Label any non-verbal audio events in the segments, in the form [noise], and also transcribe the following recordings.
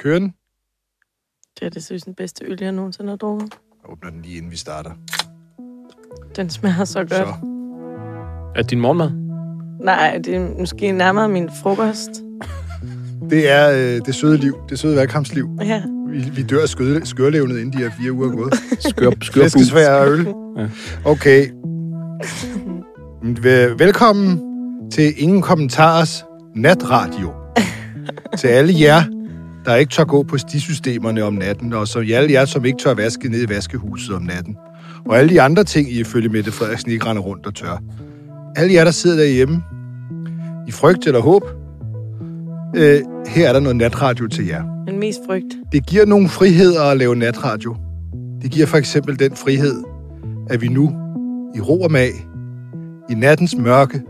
Kører den? Det er det synes den bedste øl, jeg nogensinde har drukket. Jeg åbner den lige inden vi starter. Den smager så godt. Så. Er det din morgenmad? Nej, det er måske nærmere min frokost. Det er øh, det søde liv. Det søde valgkampsliv. Ja. Vi, vi dør af skød- skørlevnet, inden de her fire uger er gået. Skør, [laughs] skør Flæskesvær og øl. Ja. Okay. Vel- Velkommen til Ingen Kommentarers natradio. til alle jer, der ikke tør gå på stisystemerne om natten, og så alle jer, som ikke tør vaske ned i vaskehuset om natten. Og alle de andre ting, I ifølge Mette Frederiksen ikke render rundt og tør. Alle jer, der sidder derhjemme i frygt eller håb, øh, her er der noget natradio til jer. Men mest frygt. Det giver nogle friheder at lave natradio. Det giver for eksempel den frihed, at vi nu i ro og mag, i nattens mørke,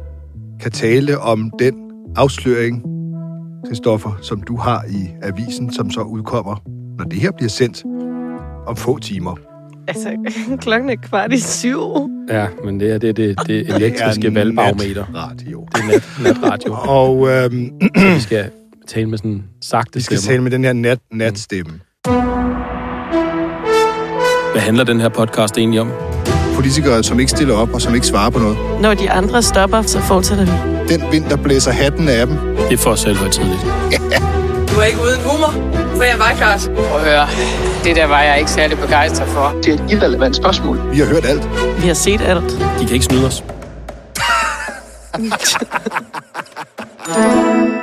kan tale om den afsløring, Christoffer, som du har i avisen, som så udkommer, når det her bliver sendt om få timer. Altså, [laughs] klokken er kvart i syv. Ja, men det er det, det, det elektriske er valgbarometer. natradio. Det er nat, natradio. [laughs] Og øhm, vi skal tale med sådan sagte vi skal stemmer. tale med den her nat, natstemme. Hvad handler den her podcast egentlig om? Politikere, som ikke stiller op og som ikke svarer på noget. Når de andre stopper, så fortsætter vi. Den vind, der blæser hatten af dem. Det er for selvhøjtidligt. Du er ikke uden humor, for jeg var klart. Prøv at høre, det der var jeg ikke særlig begejstret for. Det er et irrelevant spørgsmål. Vi har hørt alt. Vi har set alt. De kan ikke snyde os. [laughs]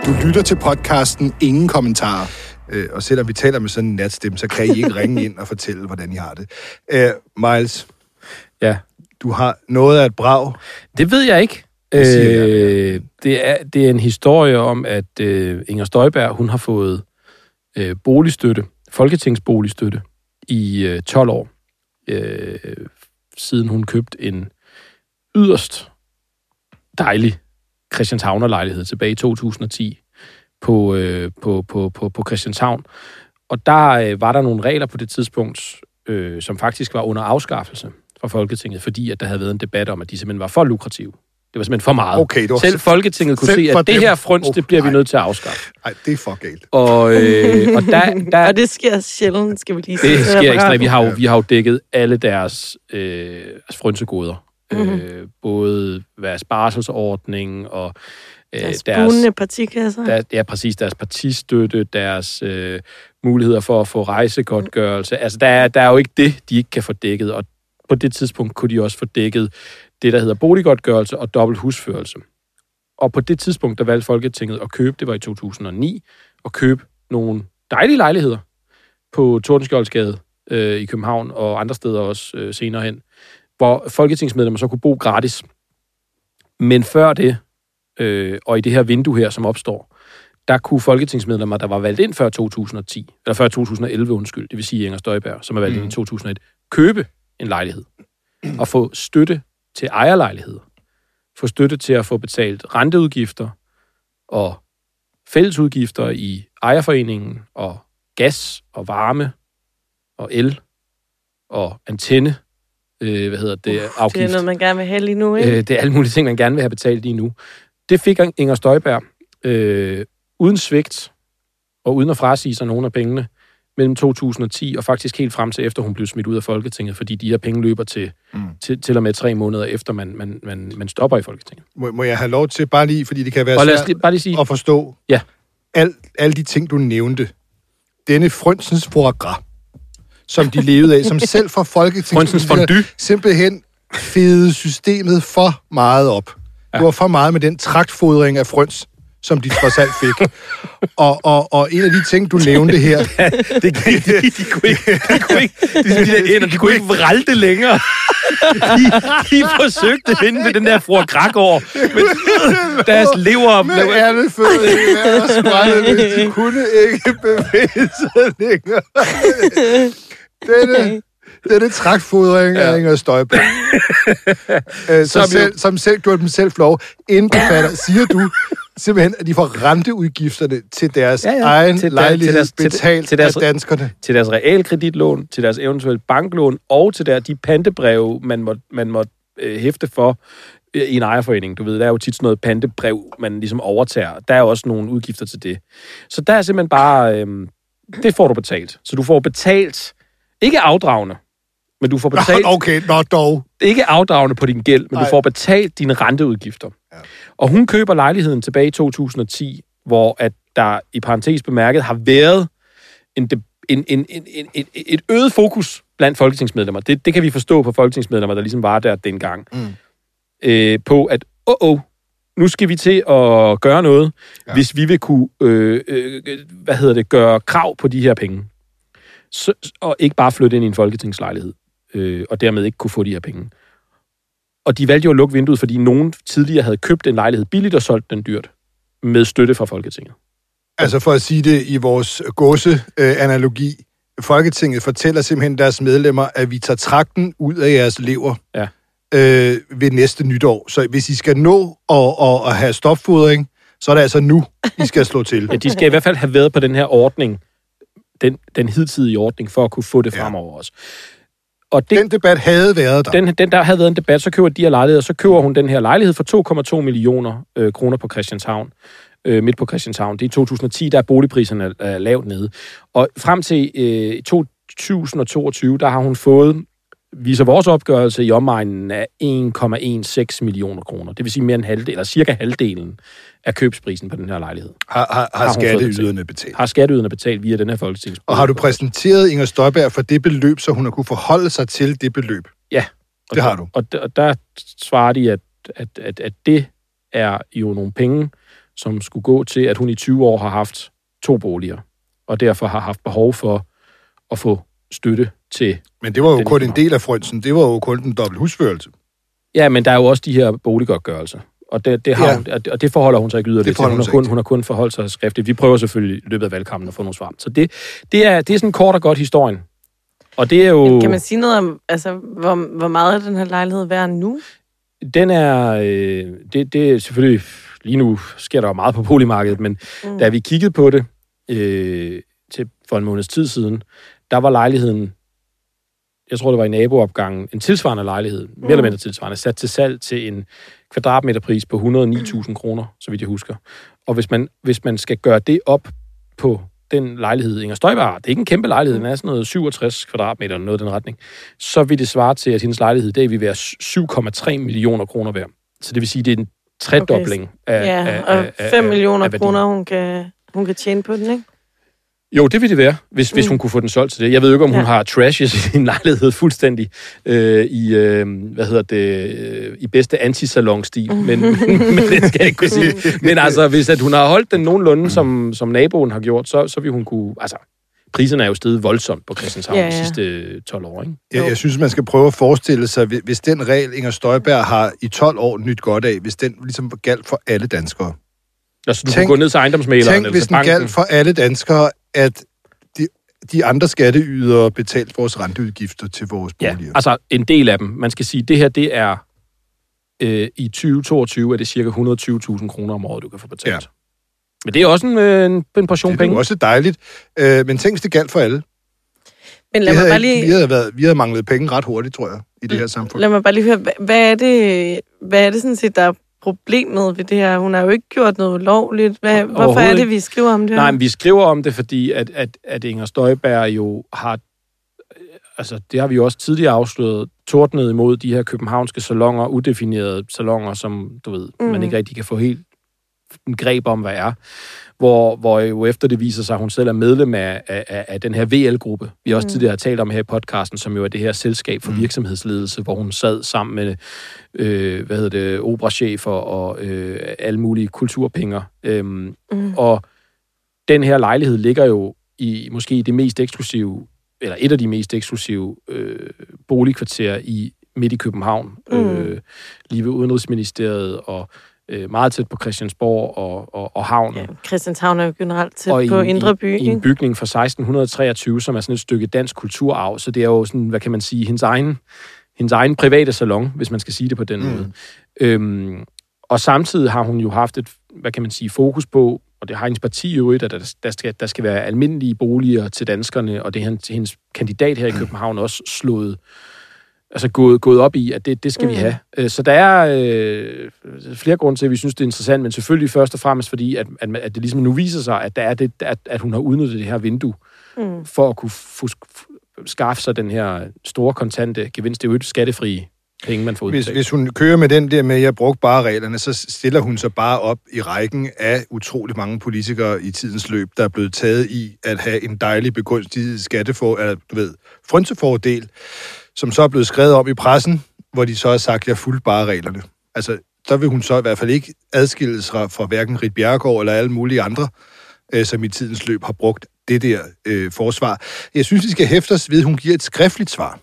Du lytter til podcasten Ingen Kommentarer. Øh, og selvom vi taler med sådan en natstemme, så kan I ikke ringe ind og fortælle, hvordan I har det. Øh, Miles, Ja, du har noget af et brag. det ved jeg ikke. Øh, det, er, det er en historie om, at øh, Inger Støjberg hun har fået øh, boligstøtte, folketingsboligstøtte, i øh, 12 år, øh, siden hun købte en yderst dejlig Christianshavner-lejlighed tilbage i 2010 på, øh, på, på, på, på Christianshavn. Og der øh, var der nogle regler på det tidspunkt, øh, som faktisk var under afskaffelse fra Folketinget, fordi at der havde været en debat om, at de simpelthen var for lukrative. Det var simpelthen for meget. Okay, det var Selv Folketinget kunne selv se, at det dem. her frøns, Oh, det bliver vi nej. nødt til at afskaffe. Nej, det er for galt. Og, øh, og der, der, Og det sker sjældent, skal vi lige sige. det sker ekstremt. Vi har, jo, vi har jo dækket alle deres øh, frønsegoder. Mhm. Mm-hmm. Øh, både deres barselsordning og øh, Deres bunende partikasser. der, ja, præcis, deres partistøtte, deres øh, muligheder for at få rejsegodtgørelse. Altså, der er, der er jo ikke det, de ikke kan få dækket, og på det tidspunkt kunne de også få dækket det, der hedder boliggodtgørelse og dobbelt husførelse. Og på det tidspunkt, der valgte Folketinget at købe, det var i 2009, at købe nogle dejlige lejligheder på Tordenskjoldsgade øh, i København og andre steder også øh, senere hen, hvor folketingsmedlemmer så kunne bo gratis. Men før det, øh, og i det her vindue her, som opstår, der kunne folketingsmedlemmer, der var valgt ind før 2010, eller før 2011, undskyld, det vil sige Inger Støjberg, som er valgt mm. ind i 2001, købe en lejlighed og få støtte til ejerlejligheder. Få støtte til at få betalt renteudgifter og fællesudgifter i ejerforeningen og gas og varme og el og antenne, øh, hvad hedder det, afgift. Det er noget, man gerne vil have lige nu, ikke? Øh, det er alle mulige ting, man gerne vil have betalt lige nu. Det fik Inger Støjberg øh, uden svigt og uden at frasige sig nogen af pengene mellem 2010 og faktisk helt frem til efter hun blev smidt ud af Folketinget, fordi de her penge løber til, mm. til, til og med tre måneder efter man, man, man, man stopper i Folketinget. Må, må jeg have lov til, bare lige, fordi det kan være svært lige, bare lige sige, at forstå, Ja. al, alle de ting, du nævnte. Denne frønsens foie gras, som de levede af, som [laughs] selv for Folketinget... Simpelthen fede systemet for meget op. Ja. Det var for meget med den traktfodring af frøns, som de trods alt fik. og, og, og en af de ting, du nævnte her... [laughs] det, de, de, kunne ikke, de kunne ikke, de, de der ender, de kunne ikke vralte længere. De, de forsøgte at finde med den der fror Krakår, men deres lever... Med alle fødder i hvis de kunne ikke bevæge sig længere. [laughs] Denne, denne trækfodring ja. af Inger Støjberg, [laughs] øh, som, selv, som selv gjorde dem selv flov, indbefatter, siger du, simpelthen, at de får renteudgifterne til deres ja, Ja, egen Til til der- lejlighed til deres- betalt til deres- af danskerne. til deres realkreditlån, til deres eventuelle banklån og til der, de pantebreve, man må, man må øh, hæfte for øh, i en ejerforening. Du ved, der er jo tit sådan noget pantebrev, man ligesom overtager. Der er jo også nogle udgifter til det. Så der er simpelthen bare... Øh, det får du betalt. Så du får betalt, ikke afdragende, men du får betalt, Okay, nå dog. ikke afdragende på din gæld, men. Nej. du får betalt dine renteudgifter. Ja. Og hun køber lejligheden tilbage i 2010, hvor at der i parentes bemærket har været en, en, en, en, en, en, et øget fokus blandt folketingsmedlemmer. Det, det kan vi forstå på folketingsmedlemmer, der ligesom var der dengang. Mm. Øh, på at, åh, oh, oh, nu skal vi til at gøre noget, ja. hvis vi vil kunne, øh, øh, hvad hedder det, gøre krav på de her penge. Så, og ikke bare flytte ind i en folketingslejlighed, øh, og dermed ikke kunne få de her penge. Og de valgte jo at lukke vinduet, fordi nogen tidligere havde købt en lejlighed billigt og solgt den dyrt med støtte fra Folketinget. Altså for at sige det i vores gåse-analogi. Folketinget fortæller simpelthen deres medlemmer, at vi tager trakten ud af jeres lever Ja. øh, ved næste nytår. Så hvis I skal nå at, at, at have stopfodring, så er det altså nu, I skal slå til. [laughs] Ja, de skal i hvert fald have været på den her ordning, den, den hidtidige ordning, for at kunne få det Ja. fremover også. Og det, Den debat havde været der. den, den, der havde været en debat, så køber de her lejligheder, så køber hun den her lejlighed for 2,2 millioner øh, kroner på Christianshavn, øh, midt på Christianshavn. Det er i 2010, der er boligpriserne øh, lavt nede. Og frem til øh, 2022, der har hun fået, viser vores opgørelse, i omegnen af 1,16 millioner kroner. Det vil sige mere end halvdelen, eller cirka halvdelen af købsprisen på den her lejlighed. Har, har, har, Har skatteyderne betalt. Har skatteyderne betalt via den her folketings. Og har du præsenteret Inger Støjberg for det beløb, så hun har kunne forholde sig til det beløb? Ja. Og Det har du. Og der, og der svarer de, at, at, at, at det er jo nogle penge, som skulle gå til, at hun i 20 år har haft to boliger, og derfor har haft behov for at få støtte til... Men det var jo kun en del af frønsen. Det var jo kun den dobbelt husførelse. Ja, men der er jo også de her boliggodtgørelser. Og det, det, har Ja. hun, og det- forholder hun sig ikke yderligere Det til. forholder Hun hun har, sig kun, til. hun har kun forholdt sig skriftligt. Vi prøver selvfølgelig i løbet af valgkampen at få nogle svar. Så det, det, er, det er sådan kort og godt historien. Og det er jo... Kan man sige noget om, altså, hvor, hvor meget er den her lejlighed værd nu? Den er, øh, det, det er selvfølgelig, lige nu sker der jo meget på boligmarkedet, men mm. da vi kiggede på det øh, til, for en måneds tid siden, der var lejligheden, jeg tror det var i naboopgangen, en tilsvarende lejlighed, mere eller mindre tilsvarende, sat til salg til en kvadratmeterpris på 109.000 kroner, så vidt jeg husker. Og hvis man, hvis man skal gøre det op på den lejlighed, Inger Støjberg har, det er ikke en kæmpe lejlighed, den er sådan noget 67 kvadratmeter, eller noget i den retning, så vil det svare til, at hendes lejlighed i dag vil være 7,3 millioner kroner værd. Så det vil sige, det er en tredobling okay. af, Ja, af, og af, af, 5 millioner af kroner, hun kan, hun kan tjene på den, ikke? Jo, det vil det være, hvis, mm. hvis hun kunne få den solgt til det. Jeg ved ikke, om hun Ja. har trashes i sin [laughs] lejlighed fuldstændig øh, i, øh, hvad hedder det, øh, i bedste antisalon-stil, men, men, [laughs] men det skal jeg ikke kunne sige. [laughs] Men altså, hvis at hun har holdt den nogenlunde, som, som naboen har gjort, så, så vil hun kunne, altså, priserne er jo steget voldsomt på Christianshavn Ja, ja, de sidste 12 år, ikke? Jeg, jeg synes, man skal prøve at forestille sig, hvis- den regel, Inger Støjberg har i 12 år nyt godt af, hvis den ligesom galt for alle danskere. Altså, du Tænk- kunne gå ned til ejendomsmæleren Tænk, eller hvis den galt for alle danskere, at de, de andre skatteydere betalte vores renteudgifter til vores Ja, boliger. altså en del af dem. Man skal sige, det her, det er øh, i 2022 er det cirka 120.000 kroner om året, du kan få betalt. Ja. Ja. Men det er også en, øh, en, en portion det er jo penge. også dejligt. Øh, men tænk, hvis det galt for alle. Men Vi lad mig, havde, bare ikke, vi, lige, havde været, vi havde manglet penge ret hurtigt, tror jeg, i det her samfund. lad mig bare lige høre, hvad, hvad er det, hvad er det sådan set, der er problemet ved det her? Hun har jo ikke gjort noget ulovligt. Hvad, hvorfor er det, vi skriver om det her? Nej, men vi skriver om det, fordi at, at, at Inger Støjberg jo har, øh, altså det har vi jo også tidligere afsløret, tordnet imod de her københavnske salonger, udefinerede salonger, som du ved, mm. man ikke rigtig kan få helt greb om, hvad er. Hvor, hvor jo efter det viser sig, at hun selv er medlem af, af, af den her VL-gruppe. Vi har også mm. tidligere har talt om her i podcasten, som jo er det her selskab for virksomhedsledelse, hvor hun sad sammen med øh, hvad hedder det, operachefer og øh, alle mulige kulturpenger. Øhm, mm. Og den her lejlighed ligger jo i måske det mest eksklusive, eller et af de mest eksklusive øh, boligkvarterer i midt i København. Mm. Øh, lige ved Udenrigsministeriet og øh, meget tæt på Christiansborg og, og, og havnen. Ja, Christianshavn er jo generelt tæt og i, på en- Indre By, i, i en bygning fra 1623, som er sådan et stykke dansk kulturarv. Så det er jo sådan, hvad kan man sige, hendes egen, hendes egen private salon, hvis man skal sige det på den mm. måde. Øhm, og samtidig har hun jo haft et, hvad kan man sige, fokus på, og det har hendes parti jo et, at der, der, skal, der skal være almindelige boliger til danskerne, og det har hendes- hendes kandidat her i København også slået, altså gået, gået op i, at det, det skal mm. vi have. Øh, Så der er øh, flere grunde til, at vi synes, det er interessant, men selvfølgelig først og fremmest fordi, at, at, at det ligesom nu viser sig, at, der er det, at, at hun har udnyttet det her vindue Mm. for at kunne skaffe sig den her store kontante gevinst. Det er jo et skattefri penge, man får Hvis, udbetalt. hvis hun kører med den der med, at jeg brugte bare reglerne, så stiller hun sig bare op i rækken af utrolig mange politikere i tidens løb, der er blevet taget i at have en dejlig begunstiget skattefor, eller, du ved, frontefordel, som så er blevet skrevet om i pressen, hvor de så har sagt, at jeg fulgte bare reglerne. Altså, der vil hun så i hvert fald ikke adskilles fra, fra hverken Rit Bjerregaard eller alle mulige andre, øh, som i tidens løb har brugt det der øh, forsvar. Jeg synes, vi skal hæfte os ved, at hun giver et skriftligt svar.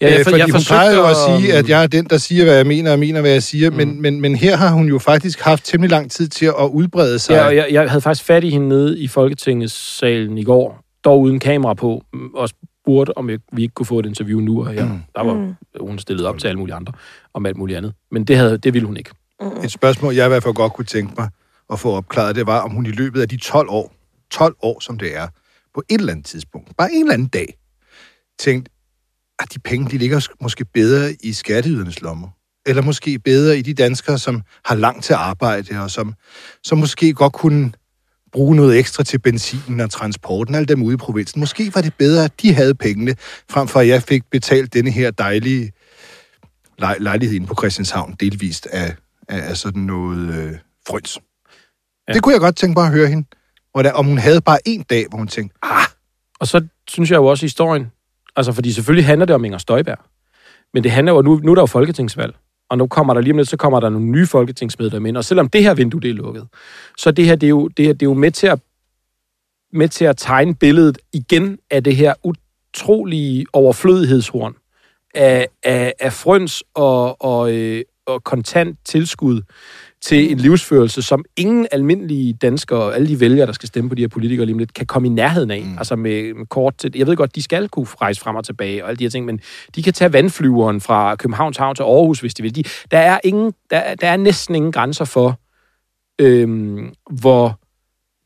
Ja, jeg, øh, for, fordi jeg hun plejer jo at sige, at jeg er den, der siger, hvad jeg mener, og mener, hvad jeg siger, mm. men, men, men her har hun jo faktisk haft temmelig lang tid til at udbrede sig. Ja, og jeg, jeg havde faktisk fat i hende nede i Folketingssalen i går, dog uden kamera på, mm, og spurgte, om jeg, vi ikke kunne få et interview nu, og jeg, Mm. der var Mm. hun stillet op til alle mulige andre, om alt muligt andet. Men det, havde, det ville hun ikke. Et spørgsmål, jeg i hvert fald godt kunne tænke mig at få opklaret, det var, om hun i løbet af de 12 år, 12 år som det er, på et eller andet tidspunkt, bare en eller anden dag, tænkte, at de penge, de ligger måske bedre i skatteydernes lommer. Eller måske bedre i de danskere, som har langt til arbejde, og som, som måske godt kunne bruge noget ekstra til benzinen og transporten, alle dem ude i provinsen. Måske var det bedre, at de havde pengene, frem for at jeg fik betalt denne her dejlige lej- lejlighed inde på Christianshavn, delvist af, af, af sådan noget øh, frøns. Ja. Ja. Det kunne jeg godt tænke mig at høre hende. Hvordan, om hun havde bare en dag, hvor hun tænkte, ah, Og så synes jeg jo også historien, altså fordi selvfølgelig handler det om Inger Støjberg, men det handler jo, nu, nu er der jo folketingsvalg, og nu kommer der lige om lidt, så kommer der nogle nye folketingsmedlemmer ind, og selvom det her vindue, det er lukket, så det her, det er jo, det her, det er jo med, til at, med til at tegne billedet igen af det her utrolige overflødighedshorn af, af, af frøns og, og, øh, og kontant tilskud til en livsførelse, som ingen almindelige danskere, alle de vælgere, der skal stemme på de her politikere lige om lidt, kan komme i nærheden af. Mm. Altså med, med kort til... Jeg ved godt, de skal kunne rejse frem og tilbage og alle de her ting, men de kan tage vandflyveren fra Københavns Havn til Aarhus, hvis de vil. De, der, er ingen, der, der er næsten ingen grænser for, øhm, hvor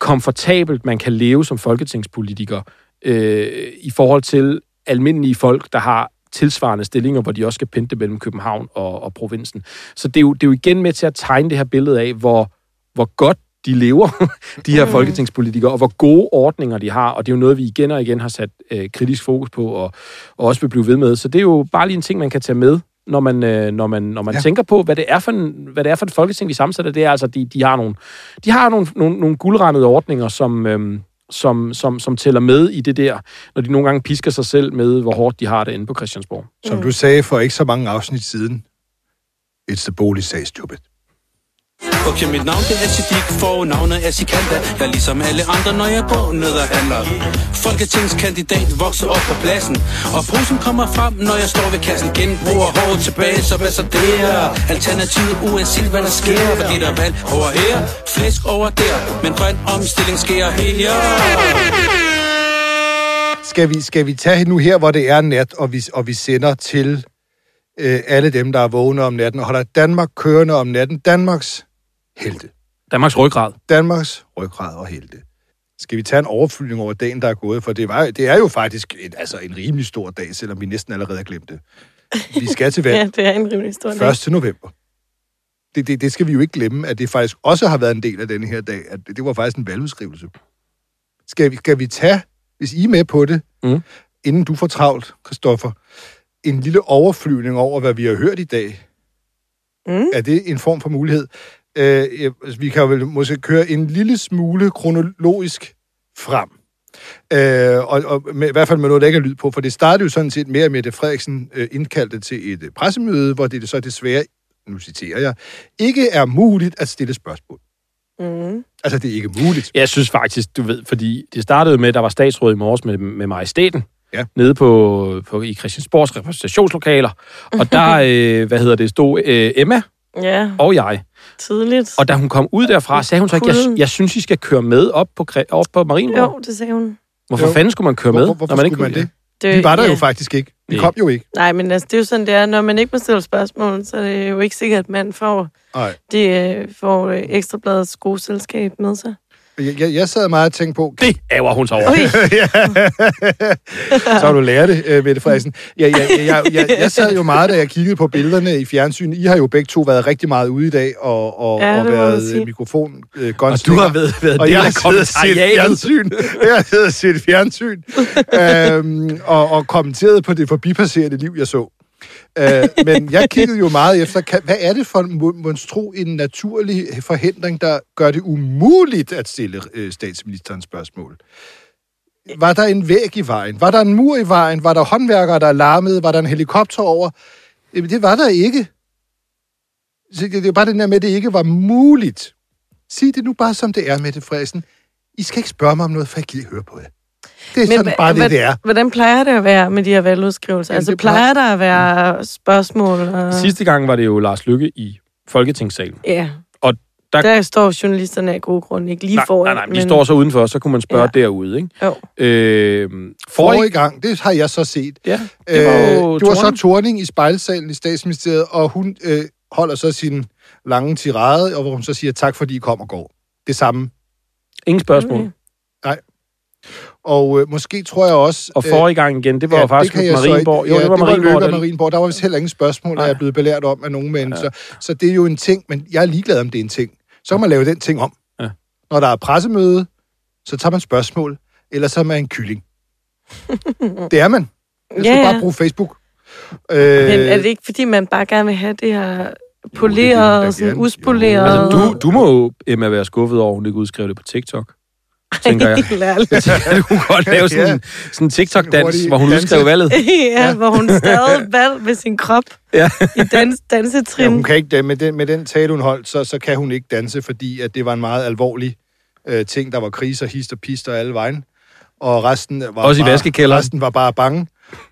komfortabelt man kan leve som folketingspolitiker øh, i forhold til almindelige folk, der har tilsvarende stillinger, hvor de også skal pente mellem København og, og provinsen. Så det er, jo, det er jo igen med til at tegne det her billede af, hvor, hvor godt de lever, [laughs] de her folketingspolitikere, og hvor gode ordninger de har, og det er jo noget, vi igen og igen har sat øh, kritisk fokus på, og, og også vil blive ved med. Så det er jo bare lige en ting, man kan tage med, når man, øh, når man, når man ja. Tænker på, hvad det er for en, hvad det er for et folketing, vi sammensætter. Det er altså, de, de har nogle, de har nogle, nogle, nogle guldrandede ordninger, som, øhm, som, som, som tæller med i det der, når de nogle gange pisker sig selv med, hvor hårdt de har det inde på Christiansborg. som du sagde for ikke så mange afsnit siden, it's the boligsag stupid. Okay, mit navn det er Sidik, for navnet er Sikanda Jeg er ligesom alle andre, når jeg går ned og handler Folketingskandidat vokser op på pladsen Og posen kommer frem, når jeg står ved kassen. Genbruger hårdt tilbage, så hvad så der? Alternativet uanset hvad der sker Fordi der er valg over her, flæsk over der Men grøn omstilling sker her. Skal vi, skal vi tage nu her, hvor det er nat, og vi, og vi sender til øh, alle dem, der er vågne om natten, og holder Danmark kørende om natten. Danmarks helte. Danmarks ryggrad. Danmarks ryggrad og helte. Skal vi tage en overflyvning over dagen, der er gået? For det, var, det er jo faktisk et, altså en rimelig stor dag, selvom vi næsten allerede har glemt det. Vi skal til [laughs] valg Ja, det er en rimelig stor dag. 1. november. Det, det, det skal vi jo ikke glemme, at det faktisk også har været en del af denne her dag, at det, det var faktisk en valgudskrivelse. Skal vi, skal vi tage, hvis I er med på det, Mm. inden du får travlt, Christoffer, en lille overflyvning over, hvad vi har hørt i dag? Mm. Er det en form for mulighed? Øh, altså, vi kan jo vel måske køre en lille smule kronologisk frem. Øh, og, og med, i hvert fald med noget, der ikke er lyd på, for det startede jo sådan set med, at Mette Frederiksen øh, indkaldte til et øh, pressemøde, hvor det så desværre, nu citerer jeg, ikke er muligt at stille spørgsmål. Mm. Altså, det er ikke muligt. Jeg synes faktisk, du ved, fordi det startede med, at der var statsråd i morges med, med majestæten, Ja. nede på, på, i Christiansborgs repræsentationslokaler, og [laughs] der, øh, hvad hedder det, stod øh, Emma Ja, og jeg. Tidligt. Og da hun kom ud derfra, sagde hun så ikke, jeg, jeg synes, I skal køre med op på, op på Marienborg. Jo, det sagde hun. Hvorfor Jo. fanden skulle man køre med, Hvor, hvorfor når man ikke skulle man kunne- det? Det, Vi var der ja. jo faktisk ikke. Vi Nej. kom jo ikke. Nej, men altså, det er jo sådan, det er. Når man ikke må stille spørgsmål, så er det jo ikke sikkert, at man får, Nej. det, øh, får øh, Ekstrabladets gode selskab med sig. Jeg, jeg, sad meget og tænkte på, Det ærger hun sig over. [laughs] [laughs] Så har du lært det, øh, Mette Frederiksen. Jeg, jeg, jeg, jeg, jeg sad jo meget, da jeg kiggede på billederne i fjernsyn. I har jo begge to været rigtig meget ude i dag og, og, Ja, og været øh, mikrofon øh, Og du har været, været og jeg har siddet set fjernsyn. Jeg har siddet og set fjernsyn. [laughs] øhm, og, og kommenteret på det forbipasserende liv, jeg så. Øh, [laughs] men jeg kiggede jo meget efter, kan, hvad er det for en mon- monstro, en naturlig forhindring, der gør det umuligt at stille øh, statsministerens spørgsmål? Var der en væg i vejen? Var der en mur i vejen? Var der håndværkere, der larmede? Var der en helikopter over? Jamen, det var der ikke. Så det er bare den der med, at det ikke var muligt. Sig det nu bare, som det er, Mette Frederiksen. I skal ikke spørge mig om noget, for jeg gider høre på det. Det er sådan hva- bare det, det er. Hvordan plejer det at være med de her valgudskrivelser? Jamen, altså, det plejer- der at være spørgsmål? Og... Sidste gang var det jo Lars Lykke i Folketingssalen. Ja. Og der- der... står journalisterne af gode grunde ikke lige Nej, foran. nej, nej, de står så udenfor, så kunne man spørge Ja. derude, ikke? Jo. Øh, Forrige forrige, gang, det har jeg så set. ja, Det var jo øh, det var så. Torning i spejlsalen i statsministeriet, og hun øh, holder så sin lange tirade, og hvor hun så siger, tak fordi I kom og går. Det samme. ingen spørgsmål. Okay. Og øh, måske tror jeg også... Og forrige gang igen, det var ja, ja, faktisk det Marienborg. ikke- Jo, det var Lykke Marienborg. og der- Marienborg. Der var vist heller ingen spørgsmål, der er blevet belært om af nogen mennesker. Ja. Så det er jo en ting, men jeg er ligeglad om det er en ting. Så kan man lave den ting om. Ja. Når der er pressemøde, så tager man spørgsmål, eller så er man en kylling. [laughs] det er man. Jeg skal Ja, bare ja. bruge Facebook. Men er det ikke, fordi man bare gerne vil have det her poleret, da og sådan uspoleret? Altså, du, du må jo, Emma, være skuffet over, at hun ikke udskrev det på TikTok. [laughs] Tænker jeg. [laughs] Jeg tænker, du kunne godt lave sådan, en- sådan en TikTok-dans, hvor hun udskrev valget. [laughs] ja, hvor hun stadig valg med sin krop Ja. i dans, dansetrin. Ja, hun kan ikke, med den, med den tale, hun holdt, så, så kan hun ikke danse, fordi at det var en meget alvorlig øh, ting. Der var kriser, hist og pist og alle vejen. Og resten var Også i bare, vaskekælderen. Resten var bare bange.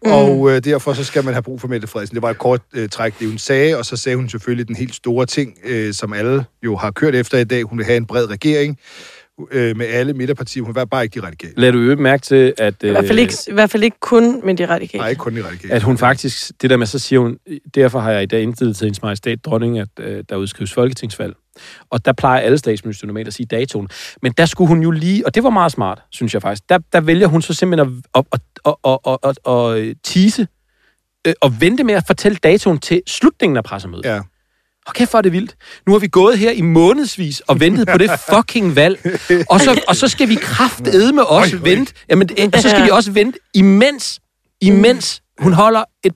Mm. Og øh, derfor så skal man have brug for Mette Frederiksen. Det var et kort øh, træk, det hun sagde, og så sagde hun selvfølgelig den helt store ting, øh, som alle jo har kørt efter i dag. Hun vil have en bred regering øh, med alle midterpartier. Hun var bare ikke de radikale. Lad du øvrigt mærke til, at, I hvert fald ikke, i hvert fald ikke kun med de radikale. Nej, ikke kun de radikale. at hun faktisk, det der med, så siger hun, derfor har jeg i dag indstillet til hendes majestæt dronning, at øh, der udskrives folketingsvalg. Og der plejer alle statsminister normalt at sige datoen. Men der skulle hun jo lige, og det var meget smart, synes jeg faktisk, der, der vælger hun så simpelthen at, at, at, at, at, at, at, at tease øh, og vente med at fortælle datoen til slutningen af pressemødet. Ja. Og kæft, hvor er det vildt. Nu har vi gået her i månedsvis og ventet på det [laughs] fucking valg. Og så, og så skal vi kraftede med os Øj, vente. Jamen, øh, og så skal vi også vente imens, imens hun holder et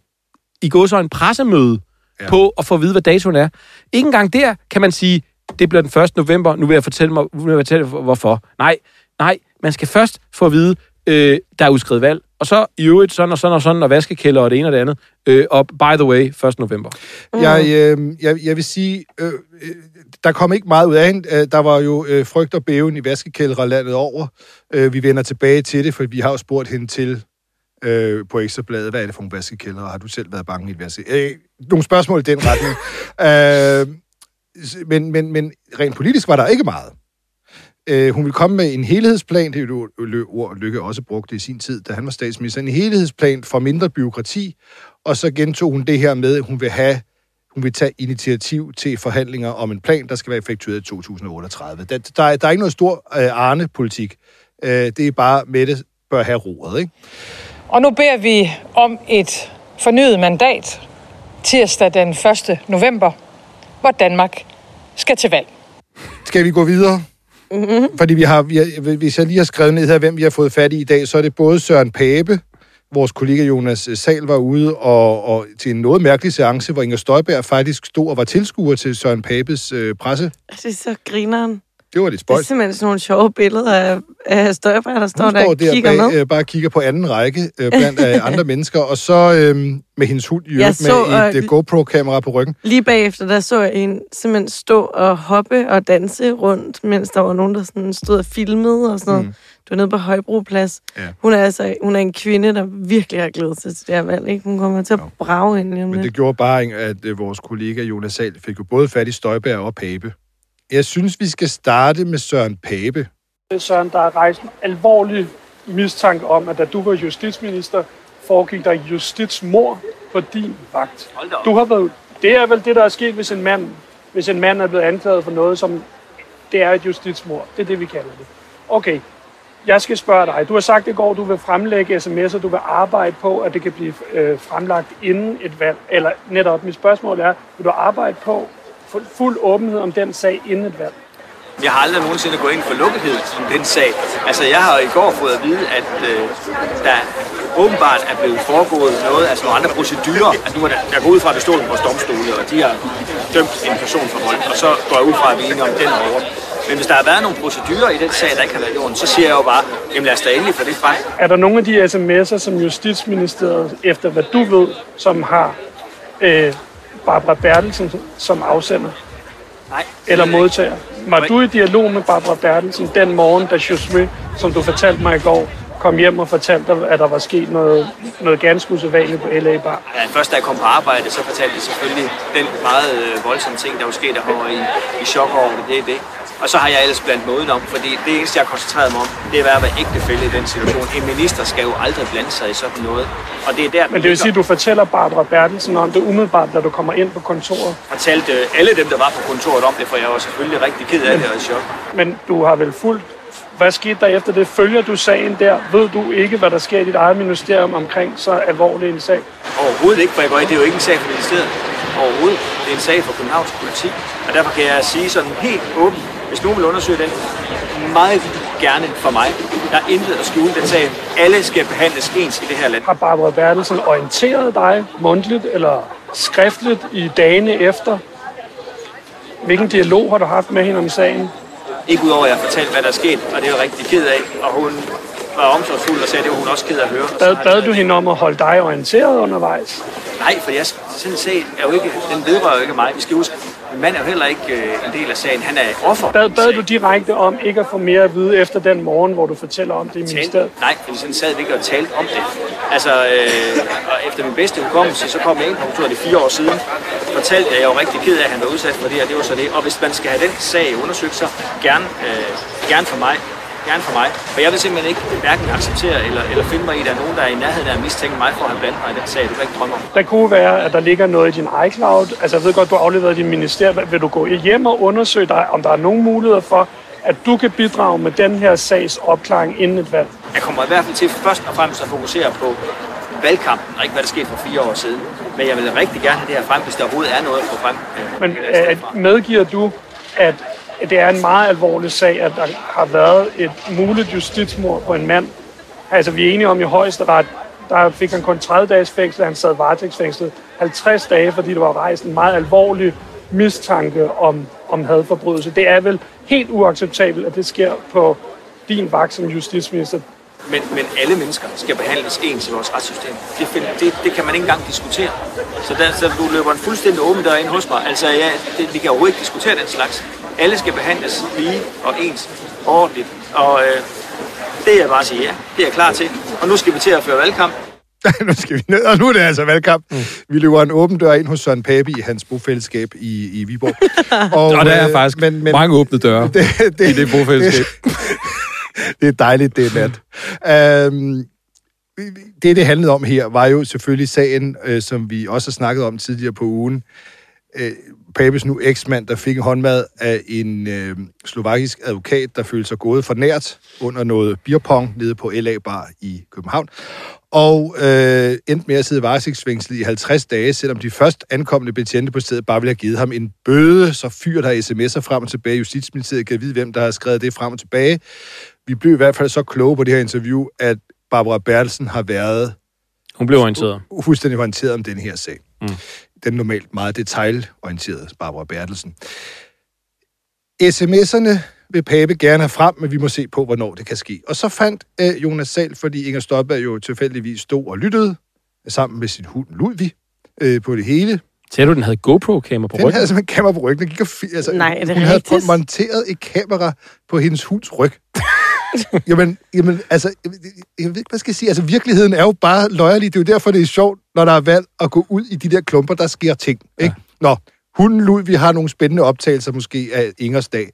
i går så en pressemøde ja. på at få at vide, hvad datoen er. Ikke engang der kan man sige, det bliver den 1. november, nu vil jeg fortælle mig, nu vil jeg fortælle, hvorfor. Nej, nej, man skal først få at vide, øh, der er udskrevet valg, og så i øvrigt sådan og sådan og sådan, og vaskekælder og det ene og det andet. Øh, og by the way, 1. november. Jeg, øh, jeg, jeg vil sige, øh, øh, der kom ikke meget ud af hende. Øh, Der var jo øh, frygt og bæven i vaskekældre landet over. Øh, vi vender tilbage til det, for vi har jo spurgt hende til øh, på Ekstrabladet, hvad er det for nogle vaskekældre? Har du selv været bange i et vaske? Øh, nogle spørgsmål i den retning. [laughs] øh, men, men, men rent politisk var der ikke meget. Øh, hun ville komme med en helhedsplan, det er jo et ord, Lykke også brugte i sin tid, da han var statsminister, en helhedsplan for mindre byråkrati, og så gentog hun det her med, at hun vil have hun vil tage initiativ til forhandlinger om en plan, der skal være effektueret i 2038. Der, der, er, der er ikke noget stor øh, Arne-politik. Øh, det er bare, Mette bør have roret, ikke? Og nu beder vi om et fornyet mandat tirsdag den 1. november, hvor Danmark skal til valg. Skal vi gå videre? Mm-hmm. Fordi vi har, vi har, hvis jeg lige har skrevet ned her, hvem vi har fået fat i i dag, så er det både Søren Pape, vores kollega Jonas Sal var ude og, og til en noget mærkelig seance, hvor Inger Støjberg faktisk stod og var tilskuer til Søren Papes øh, presse. Det er så grineren. Det var lidt Det er simpelthen sådan nogle sjove billeder af, af Støjberg, der står der står og der kigger bag, med. øh, bare kigger på anden række øh, blandt øh, [laughs] andre mennesker, og så øh, med hendes hund i øvrigt med et øh, GoPro-kamera på ryggen. Lige bagefter, der så jeg en simpelthen stå og hoppe og danse rundt, mens der var nogen, der sådan stod og filmede og sådan noget. Mm. Du var nede på Højbroplads. Ja. Hun er altså hun er en kvinde, der virkelig har glædet sig til det her valg. Ikke? Hun kommer til at brage ind Men det gjorde bare, at vores kollega Jonas Sal fik jo både fat i Støjberg og Pape. Jeg synes, vi skal starte med Søren Pape. Søren, der er rejst en alvorlig mistanke om, at da du var justitsminister, foregik der justitsmord på din vagt. Du har været, det er vel det, der er sket, hvis en mand, hvis en mand er blevet anklaget for noget, som det er et justitsmord. Det er det, vi kalder det. Okay, jeg skal spørge dig. Du har sagt i går, du vil fremlægge sms'er, du vil arbejde på, at det kan blive øh, fremlagt inden et valg. Eller netop, mit spørgsmål er, vil du arbejde på fu- fuld åbenhed om den sag inden et valg? Jeg har aldrig nogensinde gået ind for lukkethed om den sag. Altså, jeg har i går fået at vide, at øh, der åbenbart er blevet foregået noget, altså nogle andre procedurer. Altså, nu er der, jeg går ud fra, at det stod vores domstole, og de har dømt en person for vold, og så går jeg ud fra, at vi er enige om den over. Men hvis der har været nogle procedurer i den sag, der ikke har været i orden, så siger jeg jo bare, jamen lad os da endelig få det frem. Er der nogle af de sms'er, som Justitsministeriet, efter hvad du ved, som har øh, Barbara Bertelsen som afsender Nej. eller modtager? Var du i dialog med Barbara Bertelsen den morgen, da Josmy, som du fortalte mig i går, kom hjem og fortalte dig, at der var sket noget, noget ganske usædvanligt på LA Bar? Ja, først da jeg kom på arbejde, så fortalte jeg selvfølgelig den meget øh, voldsomme ting, der var sket herovre i, i chok over det, det er det. Og så har jeg ellers blandt mig udenom, fordi det eneste, jeg har koncentreret mig om, det er at være ægtefælde i den situation. En minister skal jo aldrig blande sig i sådan noget. Og det er der, Men det vil sige, at du fortæller Barbara Bertelsen om det umiddelbart, da du kommer ind på kontoret. fortalte alle dem, der var på kontoret om det, for jeg var selvfølgelig rigtig ked af det og i chok. Men du har vel fuldt... Hvad skete der efter det? Følger du sagen der? Ved du ikke, hvad der sker i dit eget ministerium omkring så alvorlig en sag? Overhovedet ikke, for jeg går ind, det er jo ikke en sag for ministeriet. Overhovedet. Det er en sag for Københavns politik. Og derfor kan jeg sige sådan helt åbent, hvis nogen vil undersøge den, meget gerne for mig. Der er intet at skjule den sag. Alle skal behandles ens i det her land. Har Barbara Bertelsen orienteret dig mundtligt eller skriftligt i dagene efter? Hvilken dialog har du haft med hende om sagen? Ikke udover at jeg har fortalt, hvad der er sket, og det er jeg rigtig ked af. Og hun var omsorgsfuld og sagde, at det var hun også ked af at høre. Bad, bad du hende om at holde dig orienteret undervejs? Nej, for jeg, sådan en sag er jo ikke, den vedrører jo ikke mig. Vi skal huske, mand er jo heller ikke øh, en del af sagen. Han er offer. Bad, bad du direkte om ikke at få mere at vide efter den morgen, hvor du fortæller om det i ministeriet? Nej, fordi sådan sad vi ikke og talte om det. Altså, øh, og efter min bedste hukommelse, så kom jeg ind på kontoret, det fire år siden, fortalte at jeg var rigtig ked af, at han var udsat for det, og det var så det. Og hvis man skal have den sag undersøgt, så gerne, øh, gerne for mig. Gerne for mig. For jeg vil simpelthen ikke hverken acceptere eller, eller finde mig i, at der er nogen, der er i nærheden af at mistænke mig for at have blandet mig i den sag. Du kan ikke drømme om. Der kunne være, at der ligger noget i din iCloud. Altså, jeg ved godt, du har afleveret din ministerium. Vil du gå hjem og undersøge dig, om der er nogen muligheder for, at du kan bidrage med den her sags opklaring inden et valg? Jeg kommer i hvert fald til først og fremmest at fokusere på valgkampen, og ikke hvad der skete for fire år siden. Men jeg vil rigtig gerne have det her frem, hvis der overhovedet er noget at få frem. øh, Men her øh, medgiver du, at det er en meget alvorlig sag, at der har været et muligt justitsmord på en mand? Altså, vi er enige om i højesteret, der fik han kun 30 dages fængsel, han sad varetægtsfængslet 50 dage, fordi der var rejst en meget alvorlig mistanke om, om hadforbrydelse. Det er vel helt uacceptabelt, at det sker på din vagt som justitsminister. Men, men alle mennesker skal behandles ens i vores retssystem. Det, find, det, det kan man ikke engang diskutere. Så, der, så du løber en fuldstændig åben dør ind hos mig. Altså, ja, det, vi kan overhovedet ikke diskutere den slags. Alle skal behandles lige og ens og ordentligt. Og øh, det er jeg bare at sige ja. Det er jeg klar til. Og nu skal vi til at føre valgkamp. [laughs] nu skal vi ned, og nu er det altså valgkamp. Mm. Vi løber en åben dør ind hos Søren Pape i hans bofællesskab i, i Viborg. [laughs] Og der er øh, faktisk men, men, mange åbne døre [laughs] det, det, i det bofællesskab. det er dejligt, det er nat. Øhm, det, det handlede om her, var jo selvfølgelig sagen, øh, som vi også har snakket om tidligere på ugen. Øh, Papes nu eksmand, der fik en håndmad af en øh, slovakisk advokat, der følte sig gået for nært under noget beerpong nede på LA Bar i København. Og øh, endte med at sidde varetægtsfængslet i 50 dage, selvom de først ankommende betjente på stedet bare ville have givet ham en bøde, så fyr der sms'er frem og tilbage. Justitsministeriet kan vide, hvem der har skrevet det frem og tilbage. Vi blev i hvert fald så kloge på det her interview, at Barbara Bertelsen har været Hun blev orienteret. fuldstændig orienteret om den her sag. Mm. Den normalt meget detaljorienterede Barbara Bertelsen. SMS'erne vil Pape gerne have frem, men vi må se på, hvornår det kan ske. Og så fandt øh, Jonas Sal, fordi Inger Støjberg jo tilfældigvis stod og lyttede sammen med sin hund Ludvig øh, på det hele. Ser du, den havde GoPro-kamera på Den ryggen? havde simpelthen kamera på ryggen. Den gik og fi- altså, Nej, er det hun havde rigtigt? monteret et kamera på hendes hunds ryg. [laughs] jamen, jamen, altså, jeg, jeg ved ikke, hvad skal jeg sige. Altså, virkeligheden er jo bare løjerlig. Det er jo derfor, det er sjovt, når der er valg at gå ud i de der klumper, der sker ting. Ikke? Nå, hunden Lud, vi har nogle spændende optagelser måske af Ingers dag.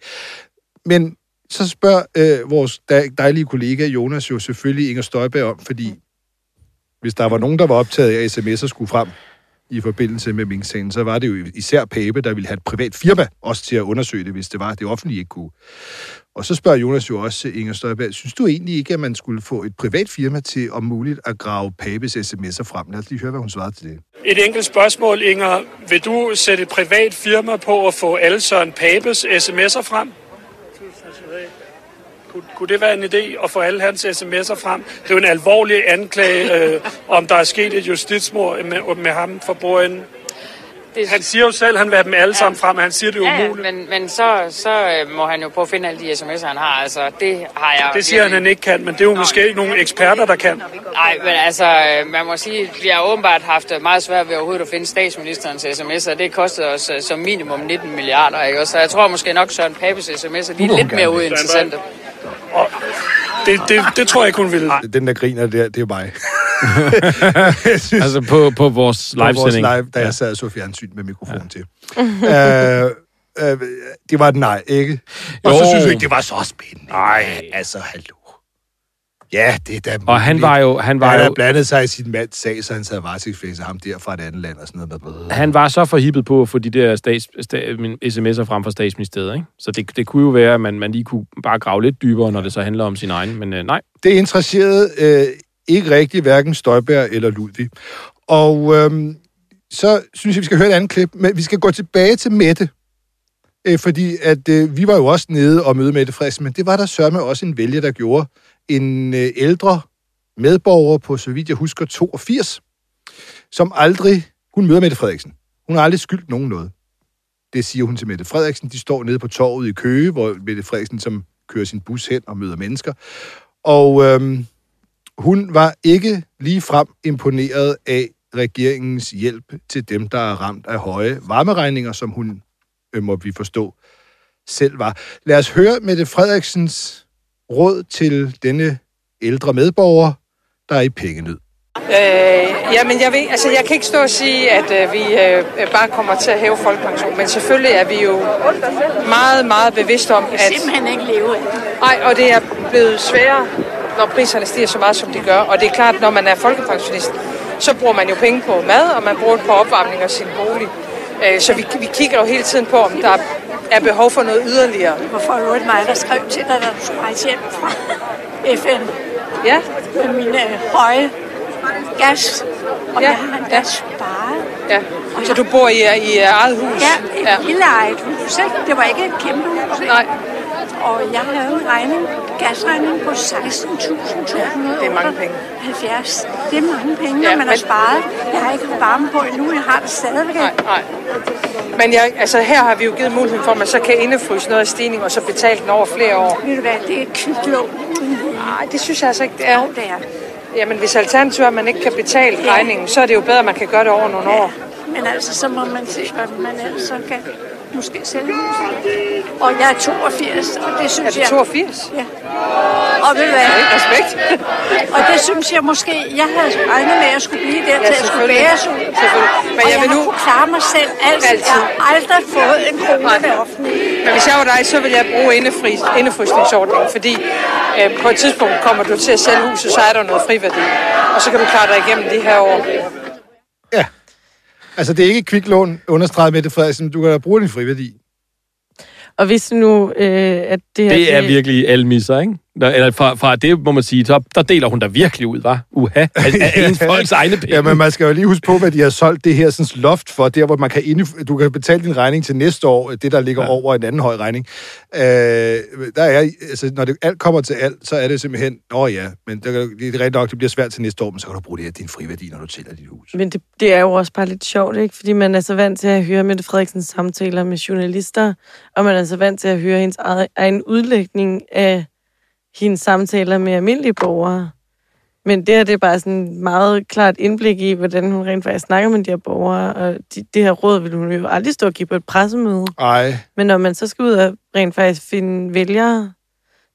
Men så spørger øh, vores dej- dejlige kollega Jonas jo selvfølgelig Inger Støjberg om, fordi hvis der var nogen, der var optaget af, sms'er skulle frem i forbindelse med Mink-sagen, så var det jo især Pape, der ville have et privat firma også til at undersøge det, hvis det var, det offentlige ikke kunne. Og så spørger Jonas jo også Inger Støjberg, synes du egentlig ikke, at man skulle få et privat firma til om muligt at grave Papes sms'er frem? Lad os lige høre, hvad hun svarede til det. Et enkelt spørgsmål, Inger. Vil du sætte et privat firma på at få alle Søren Papes sms'er frem? Kunne, kunne det være en idé at få alle hans sms'er frem? Det er jo en alvorlig anklage, øh, om der er sket et justitsmord med, med ham for bordenden. Det- Han siger jo selv, at han vil have dem alle sammen frem, men han siger, det er Ja, ja, umuligt. men, men så, så øh, må han jo prøve at finde alle de sms'er, han har. Altså, det har jeg... Det siger han, han ikke kan, men det er jo måske ikke nogle eksperter, der kan. Nej, men altså, øh, man må sige, vi har åbenbart haft det meget svært ved overhovedet at finde statsministerens sms'er. Det kostede os øh, som minimum 19 milliarder, ikke? Og Så jeg tror måske nok, Søren Papes sms'er, de er lidt mere uinteressante. Og det, det, det tror jeg ikke, hun ville. Den, der griner der, det er mig. [laughs] synes, Altså på, på vores på vores livesending. live, da jeg sad og så fjernsyn med mikrofon ja. til. øh, øh, det var et nej, ikke? Og så Jo. synes jeg ikke, det var så spændende. Nej, altså, hallo. Ja, det er da Og han var jo... Han var Han jo blandet sig i sin mands sag, så han sad varetægtsfængsel ham der fra et andet land og sådan noget. Han var så forhippet på at få de der stats, sta, min- sms'er frem fra statsministeriet, ikke? Så det, det kunne jo være, at man, man lige kunne bare grave lidt dybere, når det så handler om sin egen. Men øh, nej, Det interesserede øh, ikke rigtig hverken Støjberg eller Ludvig. Og øhm, så synes jeg, vi skal høre et andet klip, men vi skal gå tilbage til Mette. Øh, fordi at øh, vi var jo også nede og møde Mette Frederiksen, men det var der sørme også en vælger, der gjorde. En øh, ældre medborger på, så vidt jeg husker, 82, som aldrig, hun møder Mette Frederiksen. Hun har aldrig skyldt nogen noget. Det siger hun til Mette Frederiksen. De står nede på torvet i Køge, hvor Mette Frederiksen som kører sin bus hen og møder mennesker. Og øhm, hun var ikke lige frem imponeret af regeringens hjælp til dem, der er ramt af høje varmeregninger, som hun, øh, må vi forstå, selv var. Lad os høre Mette Frederiksens råd til denne ældre medborger, der er i pengenød. Øh, jamen, jeg, ved, altså, jeg kan ikke stå og sige, at øh, vi øh, bare kommer til at hæve folkepension, men selvfølgelig er vi jo meget, meget bevidste om, at... simpelthen ikke leve af. Nej, og det er blevet sværere, når priserne stiger så meget, som de gør. Og det er klart, når man er folkepensionist, så bruger man jo penge på mad, og man bruger det på opvarmning af sin bolig. Øh, så vi, vi kigger jo hele tiden på, om der er behov for noget yderligere. Hvorfor er det mig, der skrev til dig, da du skulle rejse hjem fra FN Ja, med mine høje gas? Og Ja, jeg har endda ja. sparet. ja. Så du bor i, i eget hus? Ja, et ja. lille eget hus, ikke? Det var ikke et kæmpe hus, ikke? Nej. Og jeg havde en regning, gasregning på 16.200. Det er mange penge. 70. Det er mange penge, når Ja, man har men- sparet. Jeg har ikke varme på endnu, jeg har det stadigvæk. Nej, nej. Men jeg, altså, her har vi jo givet muligheden for, at man så kan indefryse noget af stigning, og så betale den over flere år. Ved du hvad, det er kviklån. Nej, det synes jeg altså ikke, det er. Jo, det er. Jamen, hvis alternativet er, at man ikke kan betale regningen, så er det jo bedre, at man kan gøre det over nogle år. Men altså, så må man se, hvad man ellers så kan måske sælge huset. Og jeg er 82, og det Er synes du jeg... 82? Ja. Og ved du hvad? Respekt. Og det synes jeg måske, jeg havde regnet med, at jeg skulle blive der, til jeg skulle bæres ud. Men og jeg jeg vil nu- kunnet klare mig selv altid. Altid. Jeg har aldrig fået en krone af det offentlige. Men hvis jeg var dig, så ville jeg bruge indefri, indefrysningsordningen, fordi øh, på et tidspunkt kommer du til at sælge huset, så er der noget friværdi. Og så kan du klare dig igennem de her år. Altså, det er ikke et kviklån, understreget Mette Frederiksen. Du kan da bruge din friværdi. Og hvis nu, øh, at det her... det er virkelig almisser, ikke? Der, eller fra, fra det må man sige, så, der deler hun der virkelig ud, var. Uha, af, af ens [laughs] folks egne penge. Ja, men man skal jo lige huske på, hvad de har solgt det her sådan, loft for, der hvor man kan inde, du kan betale din regning til næste år, det der ligger ja. over en anden høj regning. Øh, der er, altså, når det alt kommer til alt, så er det simpelthen, åh ja, men det, det er rigtig nok, det bliver svært til næste år, men så kan du bruge det her, din friværdi, når du sælger dit hus. Men det, det er jo også bare lidt sjovt, ikke? Fordi man er så vant til at høre Mette Frederiksens samtaler med journalister, og man er så vant til at høre hendes egen udlægning af hendes samtaler med almindelige borgere. Men det her, det er bare sådan et meget klart indblik i, hvordan hun rent faktisk snakker med de her borgere, og de, det her råd vil hun jo aldrig stå og give på et pressemøde. Ej, Men når man så skal ud og rent faktisk finde vælgere,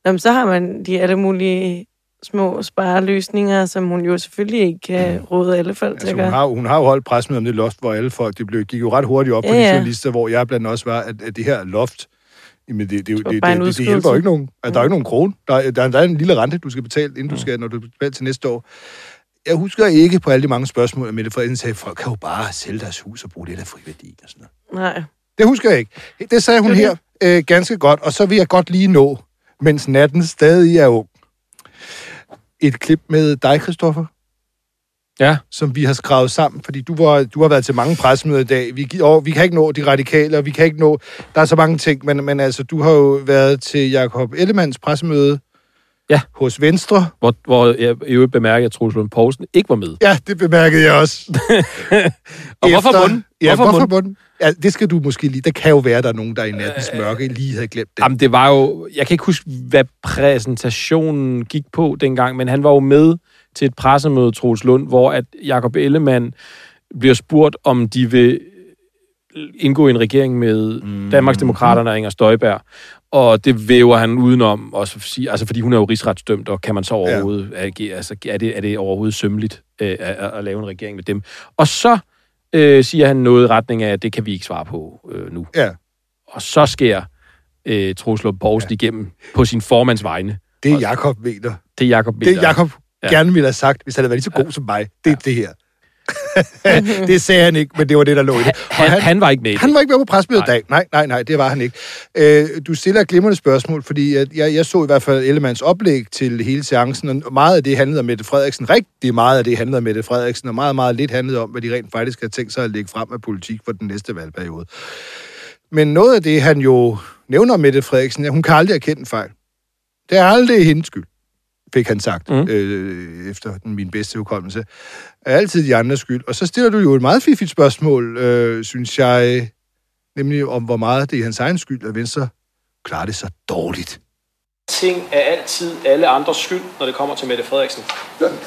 jamen, så har man de alle mulige små spareløsninger, som hun jo selvfølgelig ikke kan råde alle folk til altså, at hun, har, hun har jo holdt pressemøde om det loft, hvor alle folk, det blev, gik jo ret hurtigt op på Ja, de ja. journalister, hvor jeg blandt andet også var, at, at det her loft, Jamen, det, det, det, det, det, det, det hjælper jo ikke nogen. Altså, der er jo ikke nogen krone. Der, er- der, er- der er en lille rente, du skal betale, inden du skal, når du betale til næste år. jeg husker ikke på alle de mange spørgsmål, at Mette Frederiksen sagde, at folk kan jo bare sælge deres hus og bruge det af friværdi og sådan noget. Nej. Det husker jeg ikke. Det sagde hun her øh, ganske godt, og så vil jeg godt lige nå, mens natten stadig er ung. Et klip med dig, Christoffer, Ja. som vi har skrevet sammen, fordi du, var, du har været til mange pressemøder i dag. Vi, og vi kan ikke nå de radikale, og vi kan ikke nå... Der er så mange ting, men, men altså, du har jo været til Jakob Ellemanns pressemøde Ja. hos Venstre. Hvor, hvor jeg i øvrigt bemærker, at Troels Lund Poulsen ikke var med. Ja, det bemærkede jeg også. [laughs] Og hvorfor bunden? Ja, Hvorfor hvorfor, bunden? Ja, det skal du måske lige... Der kan jo være, der er nogen, der i nattens mørke lige havde glemt det. Jamen, det var jo... Jeg kan ikke huske, hvad præsentationen gik på dengang, men han var jo med til et pressemøde, Troels Lund, hvor at Jakob Ellemann bliver spurgt, om de vil indgå i en regering med mm. Danmarksdemokraterne og Inger Støjberg. Og det væver han udenom, også for, altså fordi hun er jo rigsretsdømt, og kan man så overhovedet, ja. agere, altså, er, det, er det overhovedet sømmeligt øh, at, at, lave en regering med dem? Og så øh, siger han noget i retning af, at det kan vi ikke svare på øh, nu. Ja. Og så sker øh, Troels Lund Poulsen ja. igennem på sin formands vegne. Det er Jakob mener. Det er Jacob Det Jakob Ja. ja. gerne ville have sagt, hvis han havde været lige så god som mig. Det er det her. [laughs] det sagde han ikke, men det var det, der lå i det. Og Han, han var ikke med. Han var ikke med på presmødet i dag. Nej, nej, nej, det var han ikke. Øh, du stiller et glimrende spørgsmål, fordi jeg, jeg, jeg så i hvert fald Ellemanns oplæg til hele seancen, og meget af det handlede om Mette Frederiksen. Rigtig meget af det handlede om Mette Frederiksen, og meget, meget lidt handlede om, hvad de rent faktisk har tænkt sig at lægge frem af politik for den næste valgperiode. Men noget af det, han jo nævner om Mette Frederiksen, er, at hun kan aldrig erkende en fejl. Det er aldrig hendes skyld, fik han sagt, Mm. øh, efter den, min bedste hukommelse. Er altid de andres skyld. Og så stiller du jo et meget fiffigt spørgsmål, øh, synes jeg, nemlig om, hvor meget det er hans egen skyld, at Venstre klarer det så dårligt. ting er altid alle andres skyld, når det kommer til Mette Frederiksen.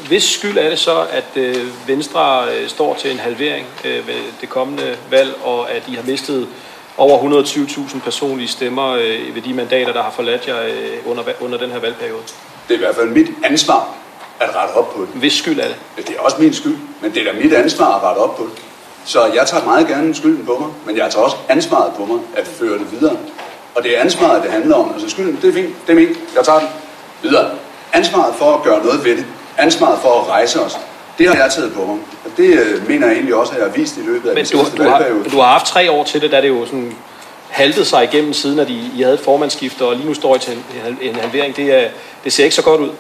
Hvis skyld er det så, at øh, Venstre øh, står til en halvering øh, ved det kommende valg, og at I har mistet over 120.000 personlige stemmer øh, ved de mandater, der har forladt jer øh, under, under den her valgperiode? Det er i hvert fald mit ansvar at rette op på det. Hvis skyld er det? Det er også min skyld, men det er da mit ansvar at rette op på det. Så jeg tager meget gerne skylden på mig, men jeg tager også ansvaret på mig at føre det videre. Og det er ansvaret, det handler om. Altså skylden, det er fint, det er min, jeg tager den videre. Ansvaret for at gøre noget ved det, ansvaret for at rejse os, det har jeg taget på mig. Og det øh, mener jeg egentlig også, at jeg har vist i løbet af Men den du, sidste du, har, valgperiode. du har haft tre år til det, da det jo sådan haltet sig igennem siden, at I, I havde et formandsskifte, og lige nu står I til en, halvering. Det, er, det ser ikke så godt ud.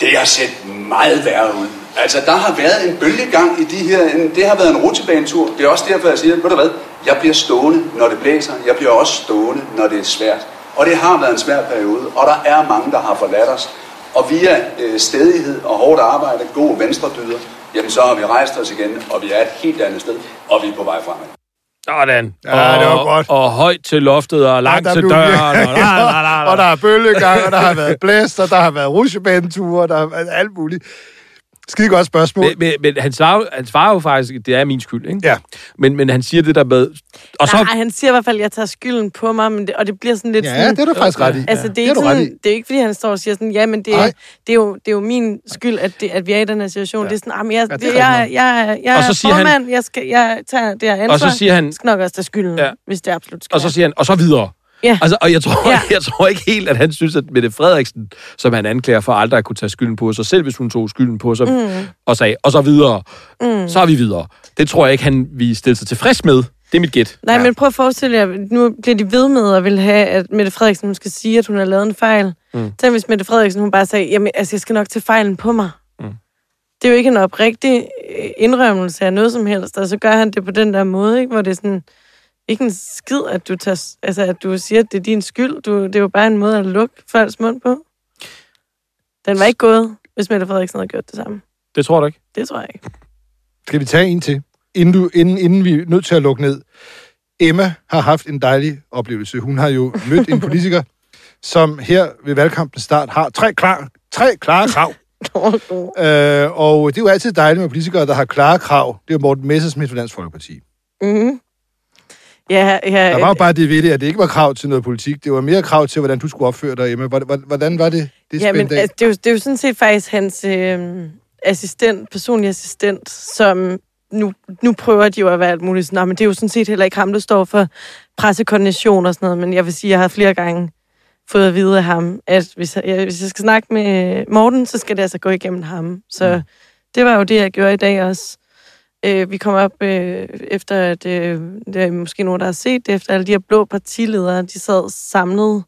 Det har set meget værre ud. Altså, der har været en bølgegang i de her... En, det har været en rutsjebanetur. Det er også derfor, jeg siger, ved du hvad, jeg bliver stående, når det blæser. Jeg bliver også stående, når det er svært. Og det har været en svær periode, og der er mange, der har forladt os. Og via øh, stedighed og hårdt arbejde, gode venstredyder, jamen så har vi rejst os igen, og vi er et helt andet sted, og vi er på vej fremad. Sådan. Ja, og, det var godt. Og højt til loftet, og langt der til blev- døren. Og, la, la, la, la. og der er bølgegang, og der har været blæst, og der har været rutsjebaneture, og der har været alt muligt. Skide godt spørgsmål. Men, men, men han, svarer, han svarer jo faktisk, at det er min skyld, ikke? Ja. Men, men han siger det der med... Og så, Nej, han siger i hvert fald, at jeg tager skylden på mig, men det, og det bliver sådan lidt Ja, sådan... det er du faktisk ret i. Altså, Ja, det er, det er ikke du ret i. sådan, det er ikke, fordi han står og siger sådan, ja, men det, er, det, er, jo, det er jo min skyld, at, det, at vi er i den her situation. Ja. Det er sådan, jamen, jeg, Ja, ja, det er det, jeg, jeg, jeg, jeg Og så er siger han- formand, jeg, skal, jeg tager det her ansvar. og så siger han... Skal nok også tage skylden, Ja. ja. hvis det absolut skal. Og så siger han, og så videre. Ja. Altså, og jeg tror, ja. Jeg tror ikke helt, at han synes, at Mette Frederiksen, som han anklager for aldrig at kunne tage skylden på sig, selv hvis hun tog skylden på sig, mm. og sagde, og så videre, mm. så er vi videre. Det tror jeg ikke, han vil stille sig tilfreds med. Det er mit gæt. Nej, ja. men prøv at forestille jer, nu bliver de ved med at vil have, at Mette Frederiksen hun skal sige, at hun har lavet en fejl. Mm. Tænk, hvis Mette Frederiksen hun bare sagde, jamen, altså, jeg skal nok tage fejlen på mig. Mm. Det er jo ikke en oprigtig øh, indrømmelse af noget som helst, og så gør han det på den der måde, ikke? hvor det er sådan, ikke en skid, at du, tager, altså, at du siger, at det er din skyld. Du, det er jo bare en måde at lukke folks mund på. Den var ikke gået, hvis Mette Frederiksen havde gjort det samme. Det tror du ikke? Det tror jeg ikke. Skal vi tage en til, inden, du, inden, inden vi er nødt til at lukke ned? Emma har haft en dejlig oplevelse. Hun har jo [laughs] mødt en politiker, som her ved valgkampens start har tre, klar, tre klare krav. [laughs] øh, og det er jo altid dejligt med politikere, der har klare krav. Det er jo Morten Messersmith fra Dansk Folkeparti. Mm-hmm. Ja, ja, Der var jo bare det ved det, at det ikke var krav til noget politik. Det var mere krav til, hvordan du skulle opføre dig, Emma. Hvordan var det, det Ja, men af? altså, det, er jo, det er jo sådan set faktisk hans øh, assistent, personlig assistent, som nu, nu prøver de jo at være alt muligt sådan, "Nå, men det er jo sådan set heller ikke ham, der står for pressekoordination og sådan noget, men jeg vil sige, at jeg har flere gange fået at vide af ham, at hvis jeg, hvis jeg skal snakke med Morten, så skal det altså gå igennem ham. Så mm. det var jo det, jeg gjorde i dag også. Øh, vi kom op øh, efter, at øh, det er måske nogen, der har set det, efter alle de her blå partiledere, de sad samlet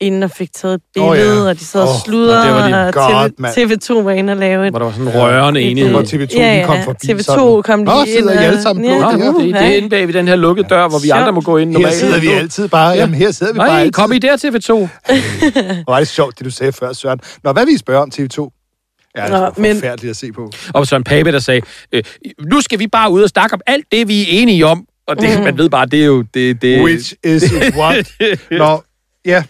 inden og fik taget et billede, oh, ja. ja. og de sad og Åh, sludrede, og det var de- og God, TV, mand. TV2 var inde og lave et... Hvor der var sådan en rørende enighed. Hvor TV2 ja, lige kom ja, forbi TV2 sådan. kom Nå, lige sidder ind I alle og- sammen på Ja, det her? Nå, det, det er inde bag ved den her lukkede dør, hvor vi Sjovt. andre må gå ind Her normalt. sidder vi altid bare. Jamen, her sidder vi bare Nej, altid. kom I der TV2. [laughs] Hvor er det sjovt, det du sagde før, Søren. Nå, hvad vil I spørge om TV2? Ja, det er Nå, men- forfærdeligt at se på. Og Søren Pape, der sagde, øh, nu skal vi bare ud og snakke om alt det, vi er enige om. Og det, Mm. man ved bare, det er jo... Det, det, Which is what? [laughs] Nå, ja.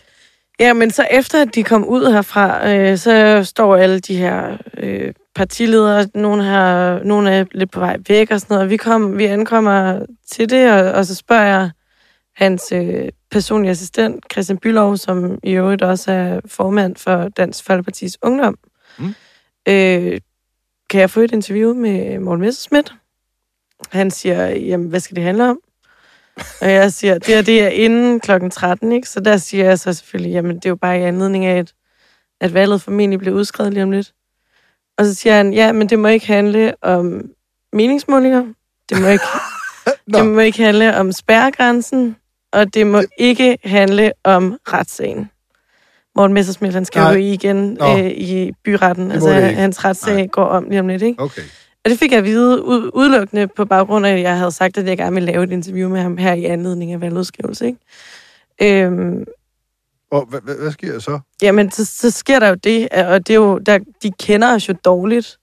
Ja, men så efter at de kom ud herfra, øh, så står alle de her øh, partiledere, nogle, her, nogle er lidt på vej væk og sådan noget. Vi, kom, vi ankommer til det, og, og så spørger jeg hans øh, personlige assistent, Christian Bylov, som i øvrigt også er formand for Dansk Folkepartis Ungdom. Mm. Øh, kan jeg få et interview med Morten Messerschmidt? Han siger, jamen, hvad skal det handle om? Og jeg siger, det her det er inden klokken 13, ikke? Så der siger jeg så selvfølgelig, jamen det er jo bare i anledning af, at, at valget formentlig bliver udskrevet lige om lidt. Og så siger han, ja, men det må ikke handle om meningsmålinger. Det må ikke, [laughs] det må ikke handle om spærregrænsen. Og det må ikke handle om retssagen. Morten Messersmith, han skal Nej. jo i igen Nå. øh, i byretten. Altså, hans retssag Nej. går om lige om lidt, ikke? Okay. Og det fik jeg at vide ud, udelukkende på baggrund af, at jeg havde sagt, at jeg gerne ville lave et interview med ham her i anledning af valgudskrivelse. Ikke? Øhm, Og hvad, hvad, hvad sker der så? jamen, så, så sker der jo det, og det er jo, der, de kender os jo dårligt,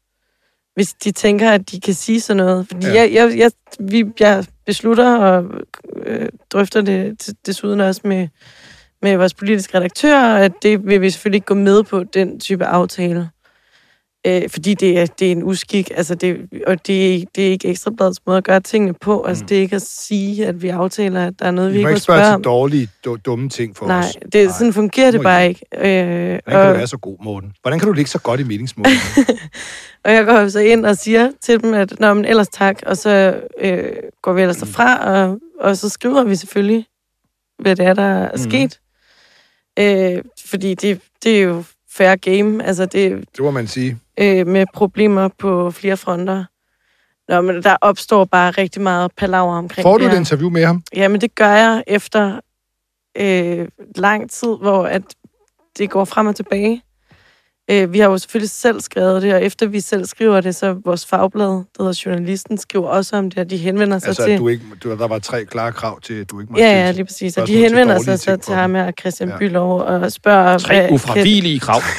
hvis de tænker, at de kan sige sådan noget. Fordi Ja. jeg, jeg, jeg, vi, jeg beslutter og øh, drøfter det desuden også med, med vores politiske redaktør, at det vil vi selvfølgelig ikke gå med på, den type aftale. Øh, fordi det er, det er en uskik, altså det, og det, er- det er ikke ekstrabladets måde at gøre tingene på. Altså det er ikke at sige, at vi aftaler, at der er noget, vi Vi ikke må ikke spørge om. dårlige, du- dumme ting for Nej, os. det, sådan fungerer det bare ikke. Øh, Hvordan kan og, du være så god, Morten? Hvordan kan du ligge så godt i meningsmålene? [laughs] og jeg går så ind og siger til dem, at Nå, men ellers tak, og så øh, går vi ellers derfra, og, og så skriver vi selvfølgelig, hvad det er, der er Mhm. sket. Øh, fordi det, det er jo fair game, altså det, det må man sige. øh, med problemer på flere fronter. Nå, men der opstår bare rigtig meget palaver omkring Får det du et her. interview med ham? Jamen, det gør jeg efter øh, lang tid, hvor at det går frem og tilbage. Øh, vi har jo selvfølgelig selv skrevet det, og efter vi selv skriver det, så vores fagblad, der hedder Journalisten, skriver også om det, og de henvender sig Altså, til... du ikke, du, der var tre klare krav til, at du ikke måtte Ja, ja, lige præcis. Og de henvender sig så til ham her, Christian Ja. Bylov, og spørger... Tre ufravigelige krav. [laughs]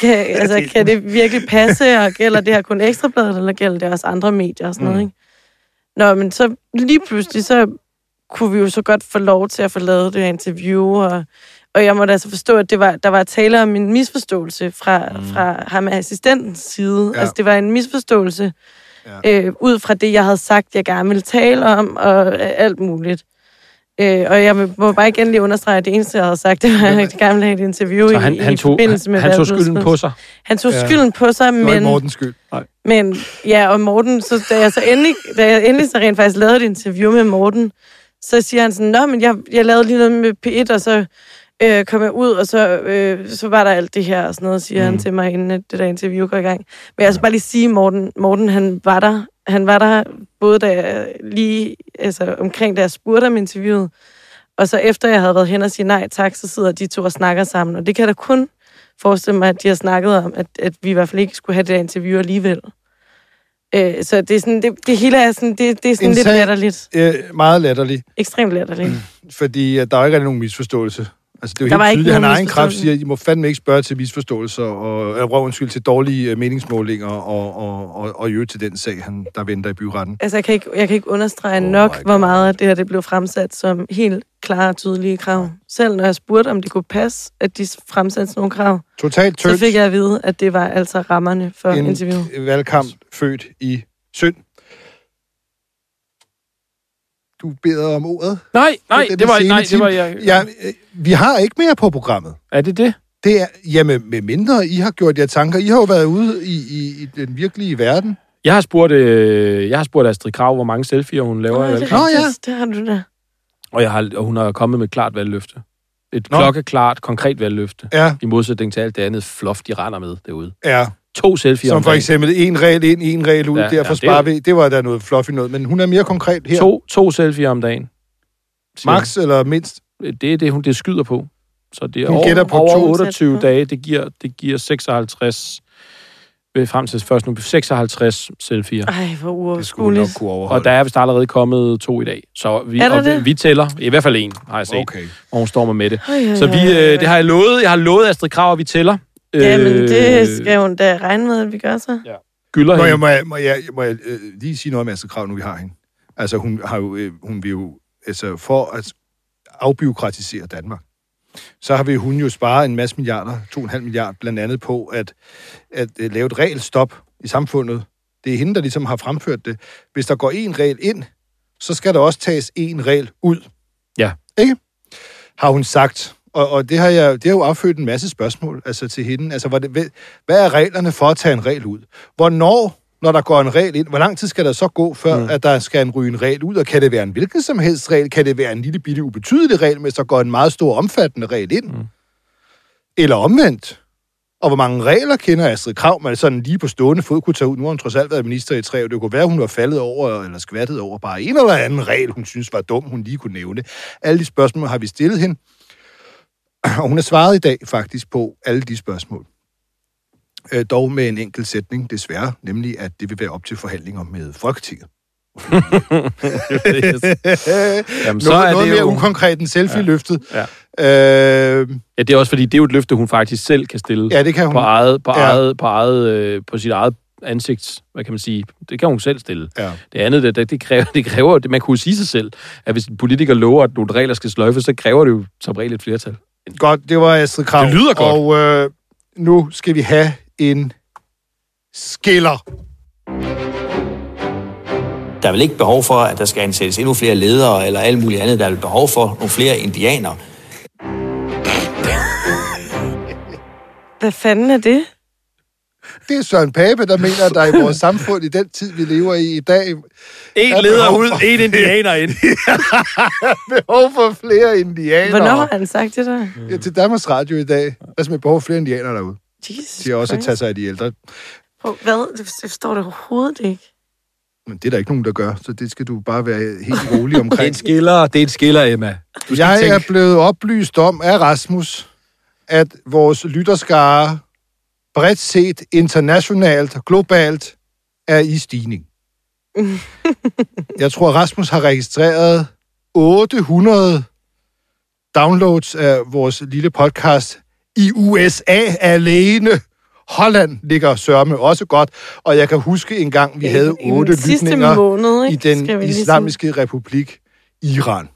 Kan, altså, kan det virkelig passe, og gælder det her kun Ekstrabladet, eller gælder det også andre medier og sådan noget, Mm. ikke? Nå, men så lige pludselig, så kunne vi jo så godt få lov til at få lavet det her interview, og, og jeg måtte altså forstå, at det var, der var tale om en misforståelse fra, mm. fra ham af assistentens side. Ja. Altså, det var en misforståelse Ja. øh, ud fra det, jeg havde sagt, jeg gerne ville tale om, og øh, alt muligt. Øh, og jeg må bare igen lige understrege, at det eneste, jeg havde sagt, det var, at jeg gerne ville have et interview Så i, han, i han, tog, forbindelse med han, han tog skylden på sig. Han tog Ja. skylden på sig, Det var ikke men, Mortens skyld. Nej. men ja, og Morten, så da jeg så endelig, da jeg endelig så rent faktisk lavede et interview med Morten, så siger han sådan, Nå, men jeg, jeg lavede lige noget med P1, og så øh, kom jeg ud, og så, øh, så var der alt det her og sådan noget, siger mm. han til mig, inden det der interview går i gang. Men jeg skal bare lige sige, Morten, Morten han var der, han var der både da jeg lige, altså omkring da jeg spurgte om interviewet, og så efter jeg havde været hen og sige nej tak, så sidder de to og snakker sammen, og det kan da kun forestille mig, at de har snakket om, at, at vi i hvert fald ikke skulle have det der interview alligevel. Øh, så det er sådan, det, det hele er sådan, det, det er sådan En lidt sag- latterligt. Øh, meget latterlig, Ekstremt latterligt. [clears throat] fordi at der er ikke rigtig nogen misforståelse. Altså, det er Der jo var helt tydeligt, at han har egen kraft siger, at I må fandme ikke spørge til misforståelser, og, eller undskyld, til dårlige øh, meningsmålinger, og, og, og, og i øvrigt til den sag, han, der venter i byretten. Altså, jeg kan ikke, jeg kan ikke understrege Oh nok, hvor meget af det her det blev fremsat som helt klare og tydelige krav. Selv når jeg spurgte, om det kunne passe, at de fremsatte sådan nogle krav, Totalt så tødt. fik jeg at vide, at det var altså rammerne for en interview. valgkamp født i synd. Du beder om ordet. Nej, nej, Det er var, nej, det var jeg. Ja, øh, vi har ikke mere på programmet. Er det det? Det er, jamen, med mindre I har gjort jer tanker. I har jo været ude i, i, i den virkelige verden. Jeg har spurgt, øh, jeg har spurgt Astrid Krav, hvor mange selfies hun laver Nå, det, er Nå, ja. det har du da. Og, jeg har, og hun har kommet med et klart valgløfte. Et Nå. klokkeklart, konkret valgløfte. Ja. I modsætning til alt det andet fluff, de render med derude. Ja. To selfie Som om for eksempel en regel ind, en regel ud, Ja, derfor ja, det er sparer jo- vi. Det var da noget fluffy noget, men hun er mere konkret her. To, to selfie om dagen. Max eller mindst? hun. Det er det, hun det skyder på. Så det er Hun over, gætter på over to. 28 dage. Det giver, det giver 56... øh, Frem til først nu 56 selfier. Ej, hvor Det hun uoverskueligt. Og der er vist allerede kommet to i dag. Så vi, Er der og vi, det? vi tæller. I hvert fald en, har jeg set. Okay. Og hun står med det. Ej, ej, Så vi, ej, ej, øh, det har jeg lovet. Jeg har lovet Astrid Krav, at vi tæller. Jamen, Øh, det skal hun da regne med, at vi gør så. Gylder Må jeg, må jeg, må jeg, må jeg øh, lige sige noget om Astrid Krav, nu vi har hende? Altså, hun, har jo, øh, hun vil jo, altså, for at afbiokratisere Danmark, så har vi hun jo sparet en masse milliarder, 2,5 milliarder, blandt andet på at, at øh, lave et regelstop i samfundet. Det er hende, der ligesom har fremført det. Hvis der går en regel ind, så skal der også tages en regel ud. Ja. Ikke? Har hun sagt. Og, og det, har jeg, det har jo affødt en masse spørgsmål altså til hende. Altså, hvad, hvad hvad er reglerne for at tage en regel ud? Hvornår, når der går en regel ind, hvor lang tid skal der så gå, før mm. at der skal en ryge en regel ud? Og kan det være en hvilken som helst regel? Kan det være en lille bitte ubetydelig regel, hvis der går en meget stor omfattende regel ind? Mm. Eller omvendt? Og hvor mange regler kender Astrid Krav, man sådan lige på stående fod kunne tage ud? Nu har hun trods alt været minister i tre år. Det kunne være, hun var faldet over eller skvattet over bare en eller anden regel, hun synes var dum, hun lige kunne nævne. Alle de spørgsmål har vi stillet hende. [clears throat] Og hun har svaret i dag faktisk på alle de spørgsmål. Øh, dog med en enkelt sætning, desværre, nemlig at det vil være op til forhandlinger med Folketinget. [laughs] Jamen, så noget, noget det mere jo- ukonkret end selfie-løftet. Ja. Øh, Ja, det er også fordi, det er jo et løfte, hun faktisk selv kan stille ja, det kan hun. på, eget, på, Ja. eget, på, eget, øh, på sit eget ansigt, hvad kan man sige, det kan hun selv stille. Ja. Det andet, det, det, det, kræver, det kræver, det, man kunne sige sig selv, at hvis en politiker lover, at nogle regler skal sløjfes, så kræver det jo som regel et flertal. Godt, det var Astrid Krav. Det lyder godt. Og øh, nu skal vi have en skiller. Der er vel ikke behov for, at der skal ansættes endnu flere ledere eller alt muligt andet. Der er vel behov for nogle flere indianere. Hvad fanden er det? Det er Søren Pape, der mener, at der i [laughs] vores samfund i den tid, vi lever i i dag, En er leder ud, for- en indianer ind. [laughs] er behov for flere indianere. Hvornår har han sagt det der? Ja, til Danmarks Radio i dag. Hvad med behov for flere indianere derude? Jesus De har også at tage sig af de ældre. Prøv, Hvad? Det forstår det overhovedet ikke. Men det er der ikke nogen, der gør, så det skal du bare være helt rolig omkring. [laughs] skiller, det er en skiller, Emma. Du Jeg er blevet oplyst om af Rasmus, at vores lytterskare bredt set internationalt og globalt er i stigning. [laughs] Jeg tror, Rasmus har registreret 800 downloads af vores lille podcast i USA alene. Holland ligger sørme også godt, og jeg kan huske en gang, vi havde I otte lytninger måned, i den islamiske republik Iran.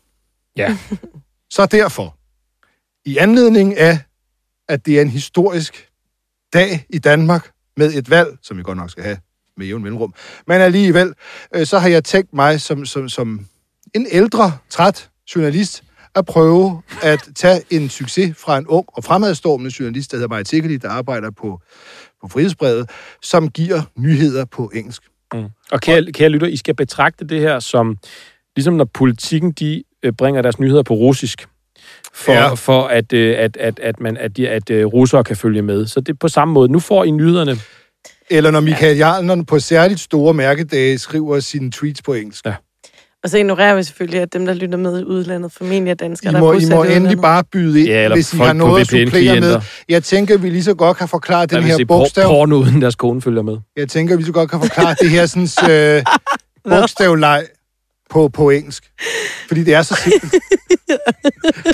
Ja. [laughs] Så derfor, i anledning af, at det er en historisk dag i Danmark med et valg, som vi godt nok skal have med jævn mellemrum, men alligevel, øh, så har jeg tænkt mig som, som, som en ældre, træt journalist, at prøve at tage en succes fra en ung og fremadstormende journalist, der hedder Maja Tikkeli, der arbejder på, på Frihedsbrevet, som giver nyheder på engelsk. Mm. Og kære, kære lytter, I skal betragte det her som, ligesom når politikken de øh, bringer deres nyheder på russisk, for, Ja. ja. for at, øh, at, at, at, man, at, de, at øh, russere kan følge med. Så det er på samme måde. Nu får I nyhederne. Eller når Michael Jarlner på særligt store mærkedage skriver sine tweets på engelsk. Ja. Og så ignorerer vi selvfølgelig, at dem, der lytter med i udlandet, formentlig er danskere, I der må, er I må endelig bare byde ind, Ja, eller hvis I har på noget at supplere med. Jeg tænker, vi lige så godt kan forklare den Der her sige, por- bogstav. porno uden deres kone følger med. Jeg tænker, vi så godt kan forklare det her sådan, [laughs] øh, bogstavleg på, på engelsk. Fordi det er så simpelt.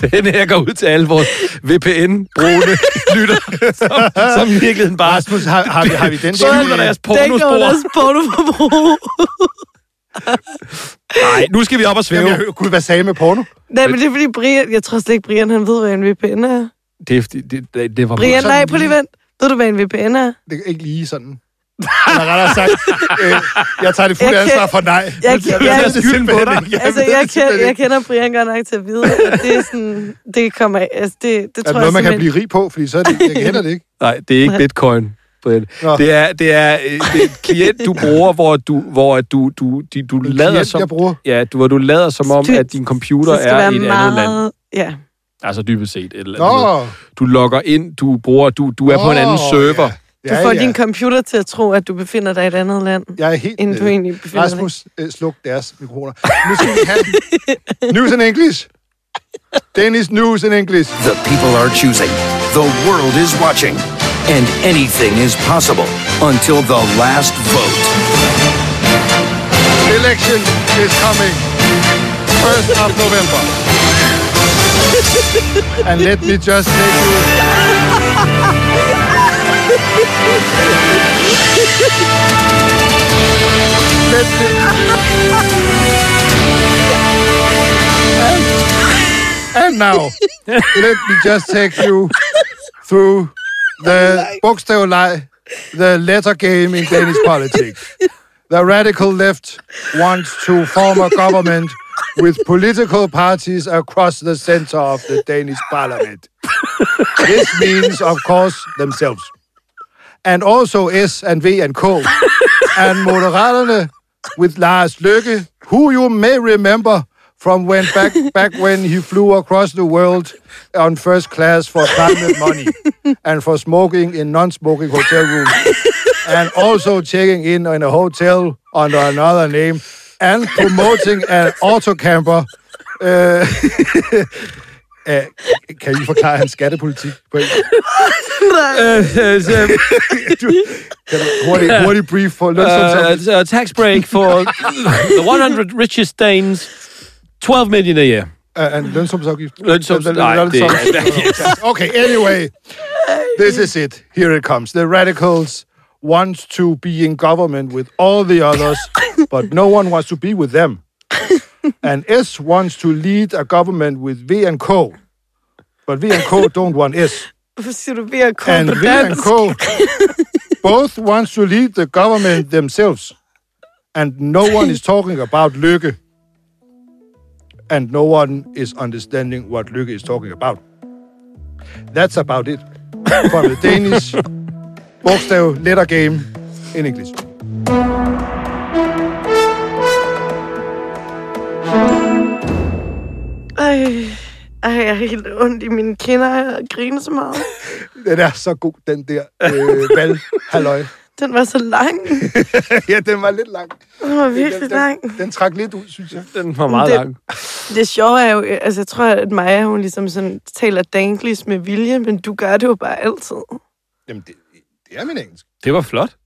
[laughs] Den her går ud til alle vores VPN-brugende lytter, som, som i virkeligheden bare Rasmus, har, har, vi, har vi den skjuler der? deres Dækker pornospor. deres pornoforbrug. Nej, nu skal vi op og svæve. Jamen, jeg, gud, hvad sagde med porno? Nej, men det er fordi Brian... Jeg tror slet ikke, Brian han ved, hvad en VPN er. Det, det, det, det var Brian, nej, prøv lige- vent. Ved du, hvad en VPN er? Det er ikke lige sådan. Eller rettere sagt, øh, jeg tager det fulde Jeg ansvar for nej. Jeg, jeg, det jeg, simpelthen ikke. altså, jeg, kender, jeg kender Brian godt nok til at vide, at det er sådan... Det kommer... af- Altså, det, det Er det tror noget, jeg man kan blive rig på? Fordi så er det, jeg kender det ikke. Nej, det er ikke bitcoin. Brian. Nå. Det er, det er øh, det er et klient, du bruger, hvor du, hvor du, du, du, du En lader klient, som... jeg bruger. Ja, du, hvor du lader som om, at din computer er i et meget, andet land. Ja. Altså dybest set. Eller, Nå. du, logger ind, du bruger, du, du er på en anden server. ja. Du får din computer til at tro, at du befinder dig i et andet land, Jeg er helt... end du øh, egentlig befinder Rasmus, øh, sluk deres mikrofoner. Nu skal vi have [laughs] news in English. Danish news in English. The people are choosing. The world is watching. And anything is possible until the last vote. Election is coming. 1st of November. [laughs] and let me just take you... [laughs] And, now, let me just take you through the bogstavleg, the letter game in Danish politics. The radical left wants to form a government with political parties across the center of the Danish parliament. This means, of course, themselves. And also S and V and K, and Moderaterne with Lars Løkke, who you may remember from when back back when he flew across the world on first class for climate money and for smoking in non-smoking hotel rooms and also checking in in a hotel under another name and promoting an auto camper. Uh, [laughs] uh, kan I forklare hans skattepolitik på engelsk? [laughs] du, kan du hurtigt, hurtigt brief for lønsumsafgift? Uh, a tax break for the 100 richest Danes, 12 million a year. Uh, en lønsumsafgift? Lønsums- nej, det- [laughs] Okay, anyway. This is it. Here it comes. The radicals want to be in government with all the others, but no one wants to be with them. And S wants to lead a government with V and Co. But V and Co [laughs] don't want S. Hvorfor siger du ved at komme And V [laughs] and? Co. both wants to lead the government themselves. And no one is talking about Lykke. And no one is understanding what Lykke is talking about. That's about it. For the Danish bogstav letter game in English. Ej, ej, jeg er helt ondt i mine kinder, jeg griner så meget. [laughs] Den er så god, den der øh, [laughs] valg. Halløj. Den var så lang. [laughs] ja, den var lidt lang. Den var virkelig den, lang. Den, den trak lidt ud, synes jeg. Den var meget det, lang. Det sjove er jo, altså jeg tror, at Maja, hun ligesom sådan taler danglis med vilje, men du gør det jo bare altid. Jamen, det, det er min engelsk. Det var flot.